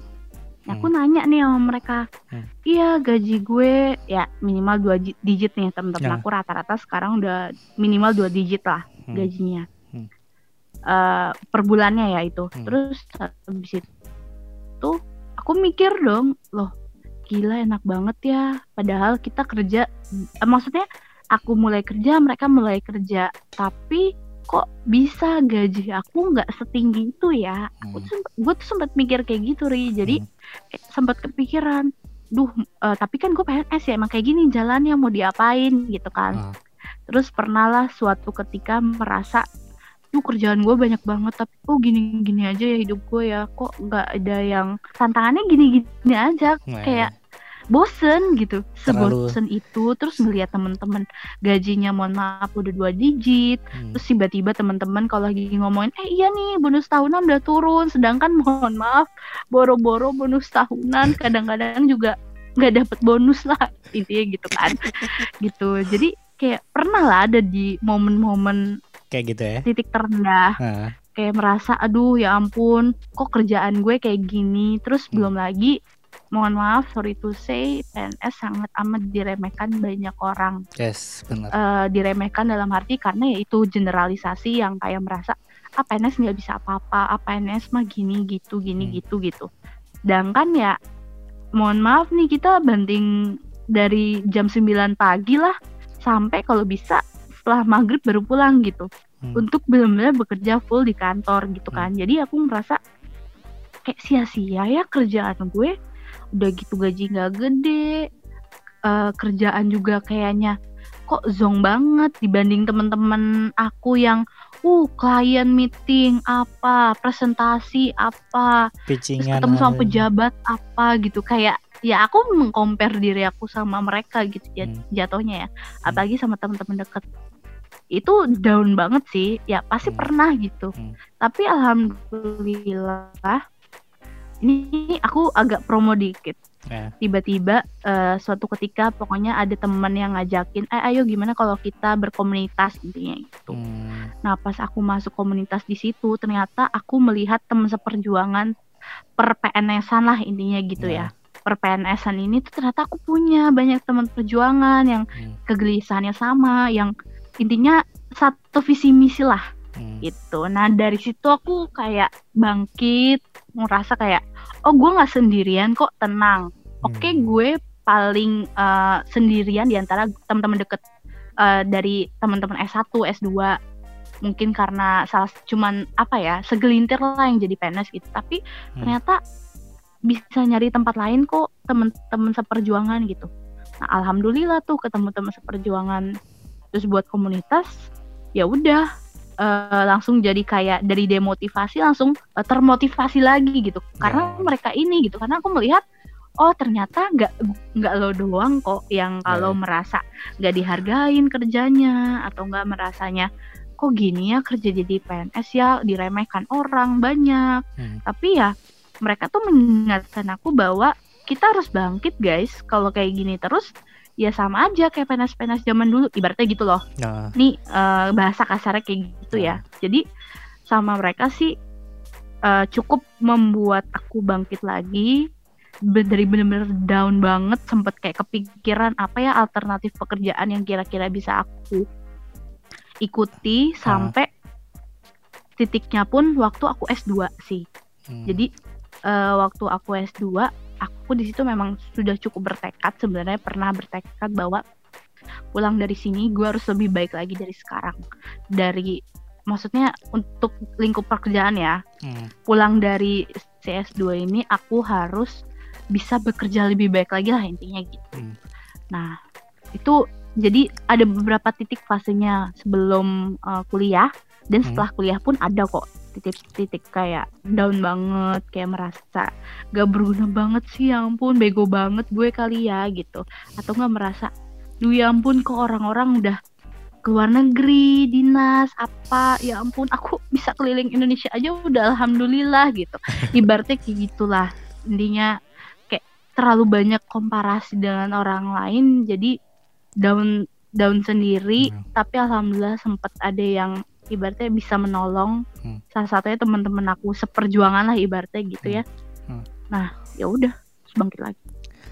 B: Ya, aku nanya nih sama mereka,
A: Hmm.
B: iya gaji gue ya minimal dua digit nih temen-temen
A: Ya.
B: aku rata-rata sekarang udah minimal dua digit lah
A: Hmm.
B: gajinya
A: Hmm.
B: Eh, per bulannya ya itu.
A: Hmm.
B: Terus habis itu aku mikir dong, loh gila enak banget ya. Padahal kita kerja, eh, maksudnya aku mulai kerja, mereka mulai kerja, tapi kok bisa gaji aku nggak setinggi itu ya? Aku
A: Hmm.
B: tuh sempet- gue tuh sempat mikir kayak gitu ri. Jadi
A: Hmm.
B: sempat kepikiran, duh eh, tapi kan gue PNS ya emang kayak gini jalannya mau diapain gitu kan.
A: Ah.
B: Terus pernah lah suatu ketika merasa tuh kerjaan gue banyak banget tapi kok gini-gini aja ya hidup gue ya. Kok nggak ada yang tantangannya gini-gini aja
A: Nah,
B: kayak bosen gitu.
A: Terlalu-
B: sebosen itu terus ngeliat temen-temen gajinya mohon maaf udah dua digit
A: hmm.
B: terus tiba-tiba teman-teman kalau lagi ngomongin eh iya nih bonus tahunan udah turun. Sedangkan mohon maaf boro-boro bonus tahunan kadang-kadang juga nggak dapet bonus lah intinya gitu kan. Gitu. Jadi kayak pernah lah ada di momen-momen
A: kayak gitu ya.
B: titik terendah
A: Ah.
B: kayak merasa aduh ya ampun kok kerjaan gue kayak gini terus
A: Hmm.
B: belum lagi mohon maaf sorry to say PNS sangat amat diremehkan banyak orang
A: Yes, benar.
B: eh, diremehkan dalam arti karena ya itu generalisasi yang kayak merasa ah PNS nggak bisa apa-apa, ah PNS mah gini gitu, gini
A: Hmm.
B: gitu gitu. Sedangkan ya mohon maaf nih kita banding dari jam 9 pagi lah sampai kalau bisa setelah maghrib baru pulang gitu
A: Hmm.
B: untuk benar-benar bekerja full di kantor gitu kan. Jadi aku merasa kayak sia-sia ya kerjaan gue udah gitu gaji nggak gede eh, kerjaan juga kayaknya kok zong banget dibanding teman-teman aku yang uh klien meeting apa presentasi apa terus
A: Pitchingan.
B: ketemu sama pejabat apa gitu kayak ya aku mengcompare diri aku sama mereka gitu
A: Hmm.
B: jatuhnya ya apalagi sama teman-teman deket itu down banget sih ya pasti
A: Hmm.
B: pernah gitu
A: Hmm.
B: tapi alhamdulillah ini aku agak promo dikit
A: Ya.
B: tiba-tiba eh, suatu ketika pokoknya ada teman yang ngajakin eh ayo gimana kalau kita berkomunitas intinya gitu
A: Hmm.
B: nah pas aku masuk komunitas di situ ternyata aku melihat teman seperjuangan per PNS-an lah intinya gitu
A: Ya.
B: ya per PNS-an ini tuh ternyata aku punya banyak teman perjuangan yang
A: Hmm.
B: kegelisahannya sama yang intinya satu visi misi lah
A: Hmm.
B: gitu. Nah dari situ aku kayak bangkit, ngerasa kayak oh gue nggak sendirian kok tenang. Oke
A: Hmm.
B: gue paling eh, sendirian di antara teman-teman deket eh, dari teman-teman S1, S2 mungkin karena salah cuman apa ya segelintir lah yang jadi PNS gitu. Tapi
A: Hmm.
B: ternyata bisa nyari tempat lain kok teman-teman seperjuangan gitu. Nah alhamdulillah tuh ketemu teman seperjuangan terus buat komunitas ya udah eh, langsung jadi kayak dari demotivasi langsung eh, termotivasi lagi gitu karena
A: Ya.
B: mereka ini gitu karena aku melihat oh ternyata nggak nggak lo doang kok yang kalau
A: Ya.
B: merasa nggak dihargain kerjanya atau nggak merasanya kok gini ya kerja jadi PNS ya diremehkan orang banyak
A: Hmm.
B: tapi ya mereka tuh mengingatkan aku bahwa kita harus bangkit guys kalau kayak gini terus ya sama aja kayak PNS-PNS zaman dulu ibaratnya gitu loh
A: Nah,
B: nih eh, bahasa kasarnya kayak gitu ya. Jadi sama mereka sih eh, cukup membuat aku bangkit lagi dari bener-bener down banget sempet kayak kepikiran apa ya alternatif pekerjaan yang kira-kira bisa aku ikuti sampai titiknya pun waktu aku S2 sih.
A: hmm.
B: Jadi eh, waktu aku S2, aku di situ memang sudah cukup bertekad sebenarnya pernah bertekad bahwa pulang dari sini gue harus lebih baik lagi dari sekarang. Dari maksudnya untuk lingkup pekerjaan ya.
A: Hmm.
B: Pulang dari CS2 ini aku harus bisa bekerja lebih baik lagi lah intinya gitu.
A: Hmm.
B: Nah, itu jadi ada beberapa titik fasenya sebelum eh, kuliah dan
A: Hmm.
B: setelah kuliah pun ada kok titik-titik kayak down banget kayak merasa gak berguna banget sih ya ampun bego banget gue kali ya gitu. Atau nggak merasa duh ya ampun kok orang-orang udah keluar negeri dinas apa ya ampun aku bisa keliling Indonesia aja udah alhamdulillah gitu. Ibaratnya kayak gitulah. Intinya kayak terlalu banyak komparasi dengan orang lain jadi down down sendiri.
A: Hmm.
B: tapi alhamdulillah sempat ada yang ibaratnya bisa menolong
A: Hmm.
B: salah satunya teman-teman aku seperjuangan lah ibaratnya gitu ya
A: Hmm.
B: nah ya udah bangkit lagi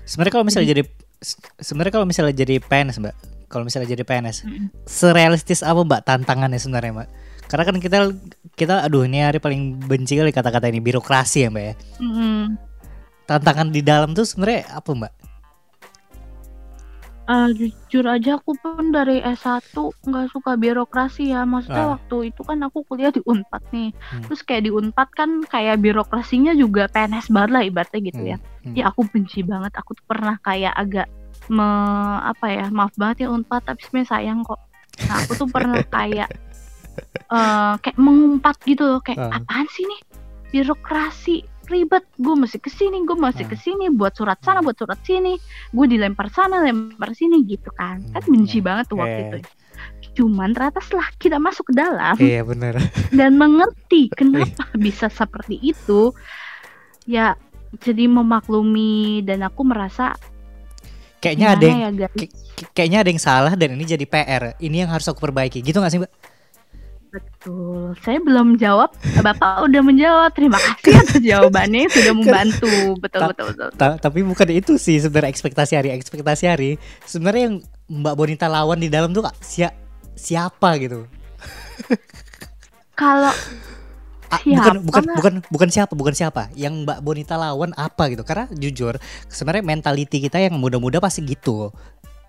A: sebenarnya kalau misalnya jadi, jadi sebenarnya kalau misalnya jadi PNS mbak kalau misalnya jadi PNS mm -hmm. serealistis apa mbak tantangannya sebenarnya mbak karena kan kita kita aduh ini hari paling benci kali kata-kata ini birokrasi ya mbak ya mm -hmm. tantangan di dalam tuh sebenarnya apa mbak
B: Uh, jujur aja aku pun dari S1 nggak suka birokrasi ya. Maksudnya uh. waktu itu kan aku kuliah di Unpad nih. Hmm. Terus kayak di Unpad kan kayak birokrasinya juga PNS banget lah ibaratnya gitu hmm. ya. Hmm. Ya aku benci banget. Aku tuh pernah kayak agak me, apa ya maaf banget ya Unpad tapi sebenarnya sayang kok. Nah aku tuh pernah kayak uh, kayak mengumpat gitu loh kayak uh. apaan sih nih birokrasi ribet. Gue masih ke sini gue masih hmm. ke sini buat surat sana buat surat sini. Gue dilempar sana lempar sini gitu kan. Kan hmm, benci banget tuh waktu itu cuman ternyata setelah kita masuk ke dalam
A: iya benar
B: dan mengerti kenapa bisa seperti itu ya jadi memaklumi dan aku merasa
A: kayaknya ada yang ya, kayaknya ada yang salah dan ini jadi PR ini yang harus aku perbaiki. Gitu gak sih mbak
B: Betul. Saya belum jawab, Bapak udah menjawab. Terima kasih atas jawabannya sudah membantu. Betul ta betul betul.
A: Ta tapi bukan itu sih sebenarnya ekspektasi hari. Ekspektasi hari sebenarnya yang Mbak Bonita lawan di dalam tuh si siapa gitu.
B: Kalau
A: bukan bukan bukan bukan siapa bukan siapa yang Mbak Bonita lawan apa gitu karena jujur sebenarnya mentality kita yang muda-muda pasti gitu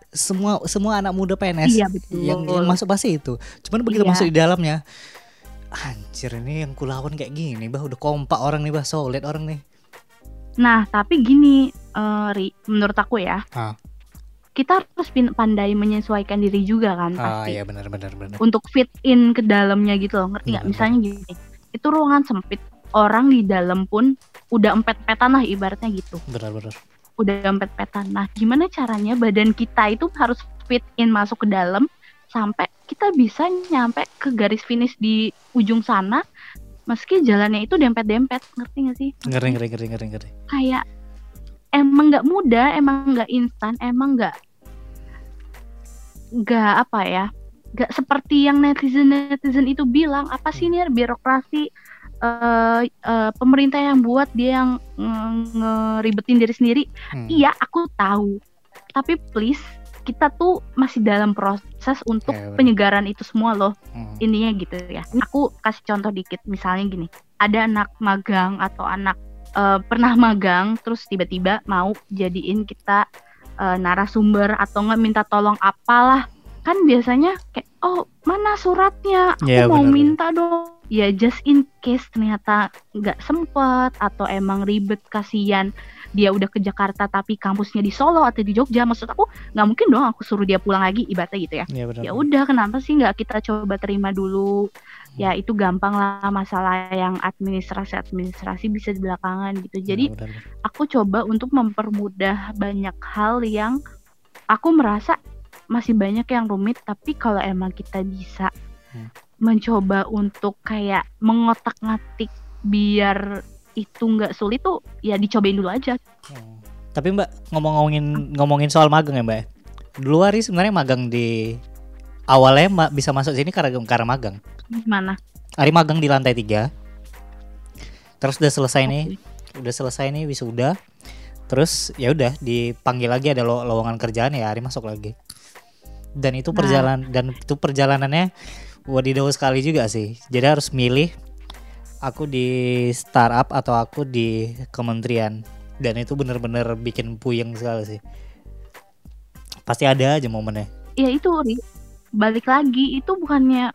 A: semua semua anak muda PNS iya, betul. yang yang masuk pasti itu. Cuman begitu iya. masuk di dalamnya, anjir ini yang kulawan kayak gini, bah udah kompak orang nih, bah solid orang nih.
B: Nah, tapi gini, uh, Ri, menurut aku ya. Ah. Kita harus pandai menyesuaikan diri juga kan
A: ah, pasti. Ah iya benar benar benar.
B: Untuk fit in ke dalamnya gitu loh, ngerti nggak? Misalnya gini, itu ruangan sempit, orang di dalam pun udah empet-petan lah ibaratnya gitu.
A: Benar benar
B: udah empet-petan. Nah, gimana caranya badan kita itu harus fit in masuk ke dalam sampai kita bisa nyampe ke garis finish di ujung sana meski jalannya itu dempet-dempet ngerti gak sih?
A: Ngeri ngeri ngeri ngeri ngeri.
B: Kayak emang nggak mudah, emang nggak instan, emang nggak nggak apa ya, nggak seperti yang netizen netizen itu bilang apa sih nih birokrasi uh, uh, pemerintah yang buat dia yang ngeribetin diri sendiri. Hmm. Iya, aku tahu. Tapi please kita tuh masih dalam proses untuk yeah, penyegaran itu semua loh. Hmm. Ininya gitu ya. Aku kasih contoh dikit misalnya gini. Ada anak magang atau anak uh, pernah magang terus tiba-tiba mau jadiin kita uh, narasumber atau nggak minta tolong apalah kan biasanya kayak oh mana suratnya aku yeah, mau bener. minta dong ya just in case ternyata nggak sempet atau emang ribet kasihan dia udah ke Jakarta tapi kampusnya di Solo atau di Jogja maksud aku nggak mungkin dong aku suruh dia pulang lagi ibaratnya gitu ya.
A: Yeah,
B: ya udah kenapa sih nggak kita coba terima dulu? Ya itu gampang lah masalah yang administrasi administrasi bisa di belakangan gitu. Jadi yeah, bener. aku coba untuk mempermudah banyak hal yang aku merasa masih banyak yang rumit tapi kalau emang kita bisa hmm. Mencoba untuk kayak mengotak-ngatik biar itu nggak sulit tuh ya dicobain dulu aja. Hmm.
A: Tapi Mbak ngomong-ngomongin ngomongin soal magang ya Mbak. Ya? Dulu hari sebenarnya magang di awalnya Mbak bisa masuk sini karena karena magang.
B: Mana?
A: Hari magang di lantai tiga. Terus udah selesai okay. nih, udah selesai nih wisuda. Terus ya udah dipanggil lagi ada lowongan kerjaan ya hari masuk lagi dan itu perjalanan nah. dan itu perjalanannya wadidaw sekali juga sih. Jadi harus milih aku di startup atau aku di kementerian. Dan itu bener-bener bikin puyeng sekali sih. Pasti ada aja momennya.
B: Ya itu balik lagi itu bukannya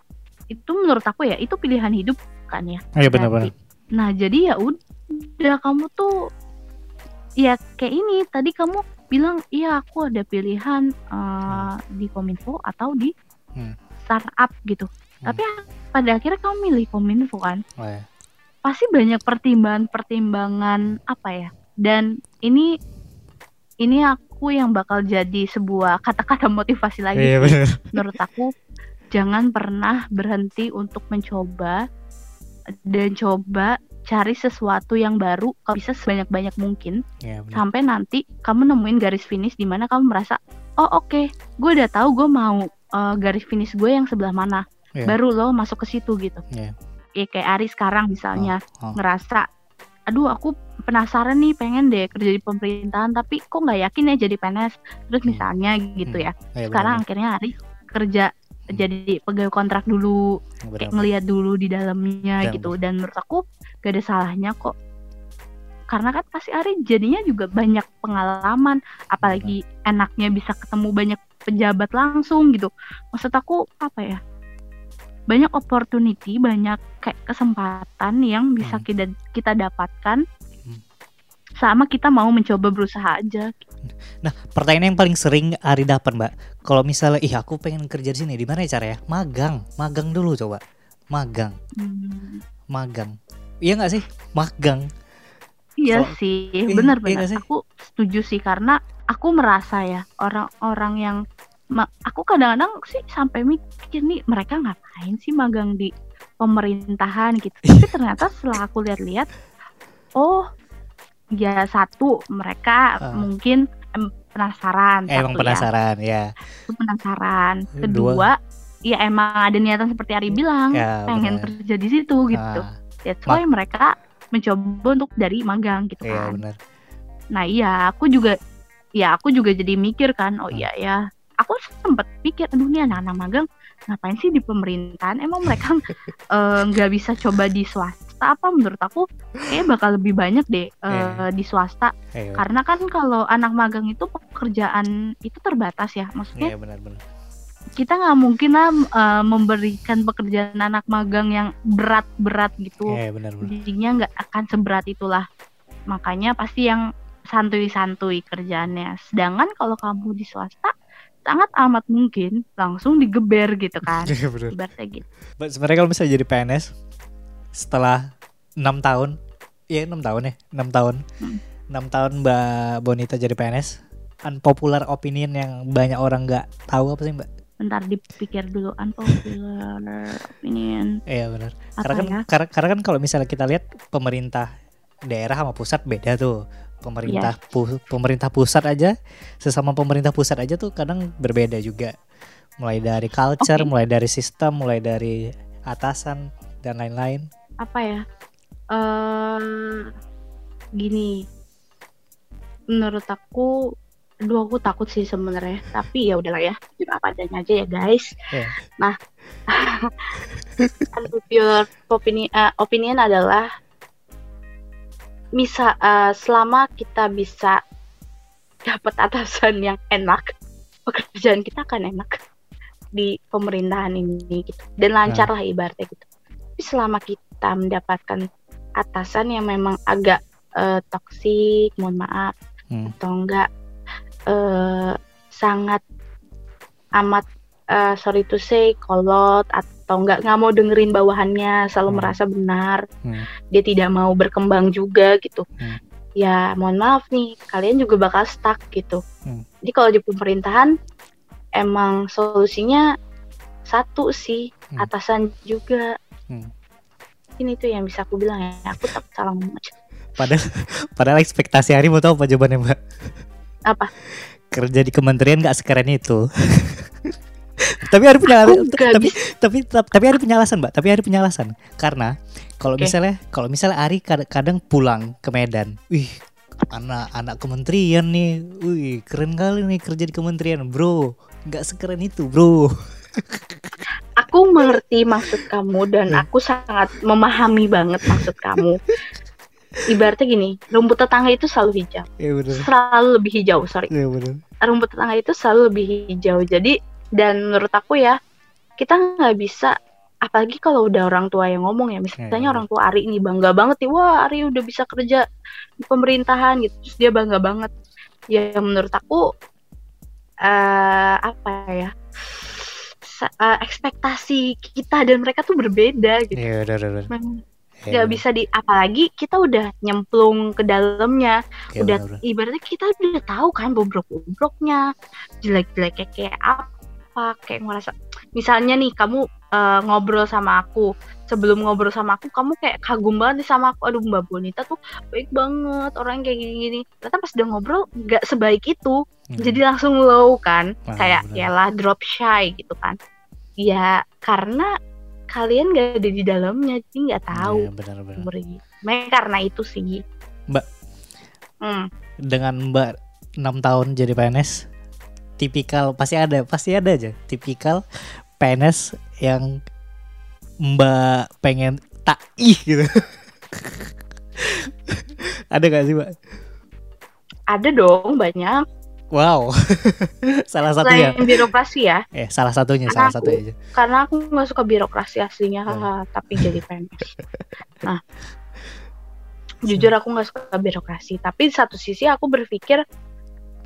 B: itu menurut aku ya itu pilihan hidup kan ya?
A: Iya benar-benar
B: nah jadi ya udah kamu tuh ya kayak ini tadi kamu bilang iya aku ada pilihan uh, di kominfo atau di hmm. startup gitu hmm. tapi pada akhirnya kamu milih kominfo kan? Oh, ya. pasti banyak pertimbangan-pertimbangan apa ya? Dan ini ini aku yang bakal jadi sebuah kata-kata motivasi lagi. Iya, menurut aku jangan pernah berhenti untuk mencoba dan coba cari sesuatu yang baru kalau bisa sebanyak banyak mungkin ya, sampai nanti kamu nemuin garis finish di mana kamu merasa oh oke okay, gue udah tahu gue mau uh, garis finish gue yang sebelah mana ya. baru lo masuk ke situ gitu ya. ya kayak Ari sekarang misalnya oh, oh. ngerasa aduh aku penasaran nih pengen deh kerja di pemerintahan tapi kok nggak yakin ya jadi PNS terus
A: Hmm.
B: misalnya gitu
A: Hmm.
B: ya
A: Oh, iya,
B: sekarang
A: benar,
B: akhirnya Ari kerja
A: Hmm.
B: jadi pegawai kontrak dulu
A: benar,
B: kayak
A: benar.
B: ngelihat dulu di dalamnya
A: Benar,
B: gitu dan menurut aku gak ada salahnya kok karena kan pasti Ari jadinya juga banyak pengalaman apalagi enaknya bisa ketemu banyak pejabat langsung gitu maksud aku apa ya banyak opportunity banyak kayak kesempatan yang bisa
A: Hmm.
B: kita kita dapatkan
A: Hmm.
B: sama kita mau mencoba berusaha aja
A: Nah, pertanyaan yang paling sering Ari dapat, Mbak. Kalau misalnya, ih aku pengen kerja di sini, di mana ya caranya? Magang, magang dulu coba. Magang,
B: Hmm,
A: magang. Iya nggak sih? Magang.
B: Iya
A: Kalau-
B: sih,
A: iya- iya
B: benar-benar.
A: nggak sih?
B: Aku setuju sih karena aku merasa ya orang-orang yang aku kadang-kadang sih sampai mikir nih mereka ngapain sih magang di pemerintahan gitu. Tapi ternyata setelah aku lihat-lihat, oh ya satu mereka
A: Ah.
B: mungkin em, penasaran,
A: Eh, emang
B: satu ya,
A: penasaran ya.
B: Itu penasaran.
A: Dua.
B: Kedua, ya emang ada niatan seperti Ari bilang,
A: Ya,
B: pengen
A: benar.
B: kerja di situ gitu.
A: Ah,
B: That's why mereka mencoba untuk dari magang gitu
A: iya
B: kan.
A: benar.
B: Nah iya, aku juga ya aku juga jadi mikir kan, oh
A: Hmm.
B: iya ya. Aku sempet pikir, aduh nih anak-anak magang ngapain sih di pemerintahan? Emang mereka eh, nggak bisa coba di swasta apa? Menurut aku kayak bakal lebih banyak deh eh,
A: Iya.
B: di swasta.
A: Iya,
B: Karena kan kalau anak magang itu pekerjaan itu terbatas ya. Maksudnya
A: iya benar-benar.
B: kita nggak mungkin lah eh, memberikan pekerjaan anak magang yang berat-berat gitu
A: Iya benar-benar.
B: jadinya nggak akan seberat itulah makanya pasti yang santuy-santuy kerjaannya sedangkan kalau kamu di swasta sangat amat mungkin langsung digeber gitu kan
A: Iya benar.
B: ibaratnya gitu
A: sebenarnya kalau misalnya jadi PNS setelah enam tahun, iya enam tahun ya, enam tahun,
B: Hmm.
A: enam tahun Mbak Bonita jadi PNS, unpopular opinion yang banyak orang nggak tahu apa sih Mbak?
B: bentar dipikir dulu unpopular opinion
A: Iya benar. Karena kan,
B: ya
A: karena, karena kan kalau misalnya kita lihat pemerintah daerah sama pusat beda tuh. Pemerintah
B: Iya.
A: pu- pemerintah pusat aja sesama pemerintah pusat aja tuh kadang berbeda juga. Mulai dari culture,
B: Oke.
A: mulai dari sistem, mulai dari atasan dan lain-lain.
B: apa ya eh gini menurut aku aduh aku takut sih sebenarnya tapi ya udahlah ya apa adanya aja ya guys
A: Iya.
B: nah unpopular opinion eh, opinion adalah bisa eh, selama kita bisa dapat atasan yang enak pekerjaan kita akan enak di pemerintahan ini gitu dan lancar lah ibaratnya gitu tapi selama kita mendapatkan atasan yang memang agak eh, toksik mohon maaf
A: Hmm.
B: atau enggak eh, sangat amat eh, sorry to say kolot atau enggak nggak mau dengerin bawahannya selalu
A: Hmm.
B: merasa benar
A: Hmm.
B: dia tidak mau berkembang juga gitu
A: Hmm.
B: ya mohon maaf nih kalian juga bakal stuck gitu
A: Hmm.
B: jadi kalau di pemerintahan emang solusinya satu sih
A: Hmm.
B: atasan juga
A: Hmm.
B: ini tuh yang bisa aku bilang ya aku tak salah ngomong aja.
A: Padahal padahal ekspektasi Hari mau tahu apa jawabannya Mbak?
B: Apa?
A: Kerja di kementerian nggak sekeren itu. tapi Hari punya tapi, tapi tapi punya alasan, Mbak. Tapi Ari punya alasan. Karena kalau
B: Oke.
A: misalnya kalau misalnya Ari kad- kadang pulang ke Medan, wih, anak anak kementerian nih, wih, keren kali nih kerja di kementerian, bro. Nggak sekeren itu, bro.
B: aku mengerti maksud kamu dan aku sangat memahami banget maksud kamu. Ibaratnya gini, rumput tetangga itu selalu hijau,
A: benar.
B: selalu lebih hijau, sorry.
A: Benar.
B: Rumput tetangga itu selalu lebih hijau. Jadi dan menurut aku ya, kita nggak bisa apalagi kalau udah orang tua yang ngomong ya, misalnya
A: Hmm.
B: orang tua Ari ini bangga banget nih, wah Ari udah bisa kerja di pemerintahan gitu, terus dia bangga banget. Ya menurut aku eh apa ya? eh, ekspektasi kita dan mereka tuh berbeda gitu.
A: Iya benar.
B: Memang
A: Iya,
B: nggak
A: benar.
B: bisa di apalagi kita udah nyemplung ke dalamnya
A: Iya,
B: udah
A: benar.
B: ibaratnya kita udah tahu kan bobrok-bobroknya jelek-jeleknya kayak apa kayak ngerasa misalnya nih kamu eh, ngobrol sama aku sebelum ngobrol sama aku kamu kayak kagum banget nih sama aku aduh mbak Bonita tuh baik banget orang kayak gini-gini ternyata pas udah ngobrol nggak sebaik itu
A: Hmm.
B: jadi langsung low kan
A: Ah,
B: kayak
A: benar.
B: yalah drop shy gitu kan ya karena kalian gak ada di dalamnya jadi nggak tahu
A: Iya, benar benar.
B: Beri- sebenarnya karena itu sih
A: Mbak.
B: hmm.
A: Dengan Mbak 6 tahun jadi PNS, tipikal pasti ada, pasti ada aja tipikal PNS yang Mbak pengen tak ih gitu. ada gak sih Mbak?
B: ada dong banyak
A: Wow, salah satunya.
B: selain birokrasi ya
A: Eh, salah satunya,
B: Karena
A: salah satu
B: aku-
A: aja.
B: karena aku nggak suka birokrasi aslinya
A: Hmm.
B: haha, tapi jadi PNS nah jujur aku nggak suka birokrasi tapi di satu sisi aku berpikir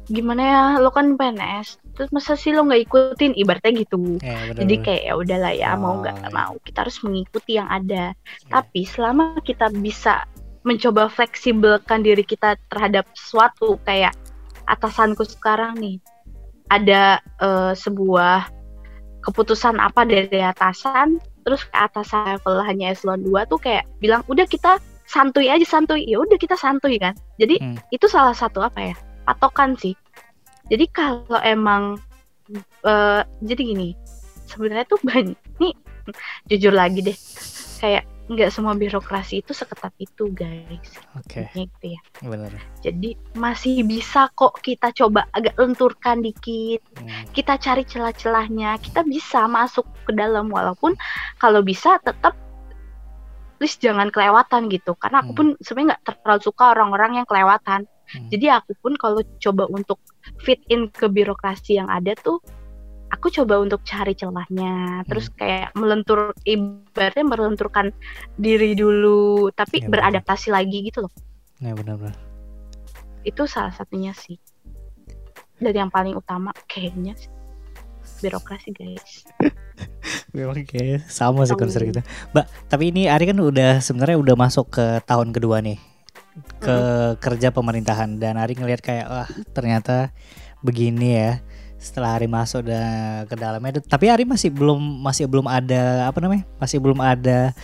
B: gimana ya lo kan PNS terus masa sih lo nggak ikutin ibaratnya gitu
A: Eh, bener,
B: jadi kayak ya udahlah ya mau nggak
A: iya.
B: mau kita harus mengikuti yang ada
A: Oke.
B: tapi selama kita bisa mencoba fleksibelkan diri kita terhadap sesuatu kayak atasanku sekarang nih ada eh, sebuah keputusan apa dari atasan terus ke atasan level hanya eselon 2 tuh kayak bilang udah kita santuy aja santuy ya udah kita santuy kan jadi
A: Hmm.
B: itu salah satu apa ya patokan sih. Jadi kalau emang eh, jadi gini sebenarnya tuh banyak nih jujur lagi deh kayak nggak semua birokrasi itu seketat itu guys.
A: Oke,
B: Intinya gitu ya.
A: Bener.
B: jadi masih bisa kok kita coba agak lenturkan dikit.
A: Hmm.
B: kita cari celah-celahnya kita bisa masuk ke dalam walaupun kalau bisa tetap please jangan kelewatan gitu. Karena aku
A: Hmm.
B: pun sebenarnya nggak terlalu suka orang-orang yang kelewatan
A: Hmm.
B: jadi aku pun kalau coba untuk fit in ke birokrasi yang ada tuh aku coba untuk cari celahnya terus kayak melentur ibaratnya melenturkan diri dulu tapi
A: Ya,
B: beradaptasi lagi gitu loh
A: Ya benar-benar.
B: itu salah satunya sih dari yang paling utama kayaknya sih. birokrasi guys
A: Memang kayak sama sih konser kita. Mbak, tapi ini Ari kan udah sebenarnya udah masuk ke tahun kedua nih ke kerja pemerintahan dan Ari ngelihat kayak wah ternyata begini ya setelah Ari masuk dan ke dalamnya tapi Ari masih belum masih belum ada apa namanya masih belum ada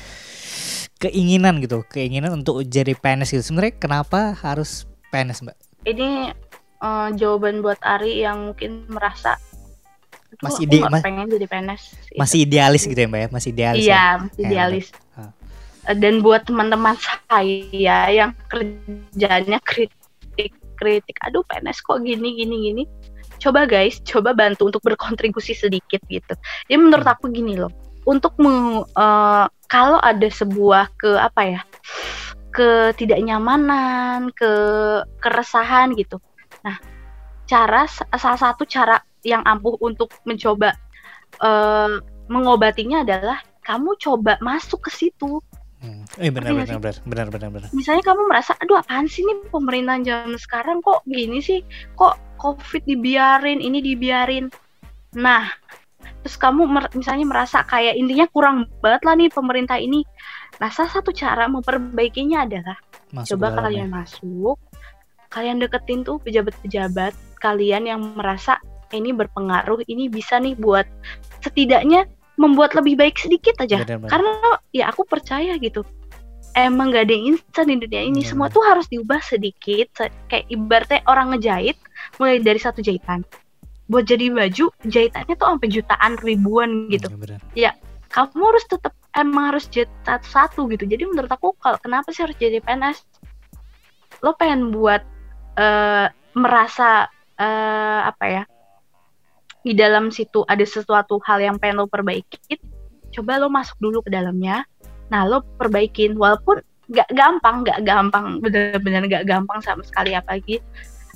A: keinginan gitu keinginan untuk jadi PNS gitu sebenarnya kenapa harus PNS mbak
B: ini eh, jawaban buat Ari yang mungkin merasa "Aduh,
A: Masih ide- mas-
B: pengen jadi PNS Itu.
A: masih idealis gitu ya mbak ya masih idealis ya?
B: iya masih
A: Ya,
B: idealis. Eh, dan buat teman-teman saya yang kerjanya kritik kritik aduh PNS kok gini gini gini. Coba guys coba bantu untuk berkontribusi sedikit gitu. Jadi menurut aku gini loh untuk meng- eh, kalau ada sebuah ke apa ya ketidaknyamanan ke keresahan gitu. Nah cara salah satu cara yang ampuh untuk mencoba eh, mengobatinya adalah kamu coba masuk ke situ.
A: Eh benar benar benar benar benar benar.
B: misalnya kamu merasa aduh apaan sih nih pemerintahan zaman sekarang? Kok gini sih? Kok covid dibiarin ini dibiarin? Nah terus kamu mer- misalnya merasa kayak intinya kurang banget lah nih pemerintah ini. Nah salah satu cara memperbaikinya adalah
A: Masuk
B: coba kalian masuk kalian deketin tuh pejabat-pejabat kalian yang merasa "Eh, ini berpengaruh ini bisa nih buat setidaknya membuat lebih baik sedikit aja.
A: Benar, benar.
B: karena ya aku percaya gitu emang gak ada yang instan di dunia ini.
A: Benar,
B: semua tuh harus diubah sedikit Se- kayak ibaratnya orang ngejahit mulai dari satu jahitan. Buat jadi baju jahitannya tuh sampai jutaan ribuan gitu.
A: Hmm, benar.
B: kamu harus tetap emang harus jahit satu-satu gitu. Jadi menurut aku kalau kenapa sih harus jadi PNS lo pengen buat eh, merasa eh, apa ya di dalam situ ada sesuatu hal yang pengen lo perbaikin coba lo masuk dulu ke dalamnya nah lo perbaikin walaupun nggak gampang nggak gampang bener-bener nggak gampang sama sekali apalagi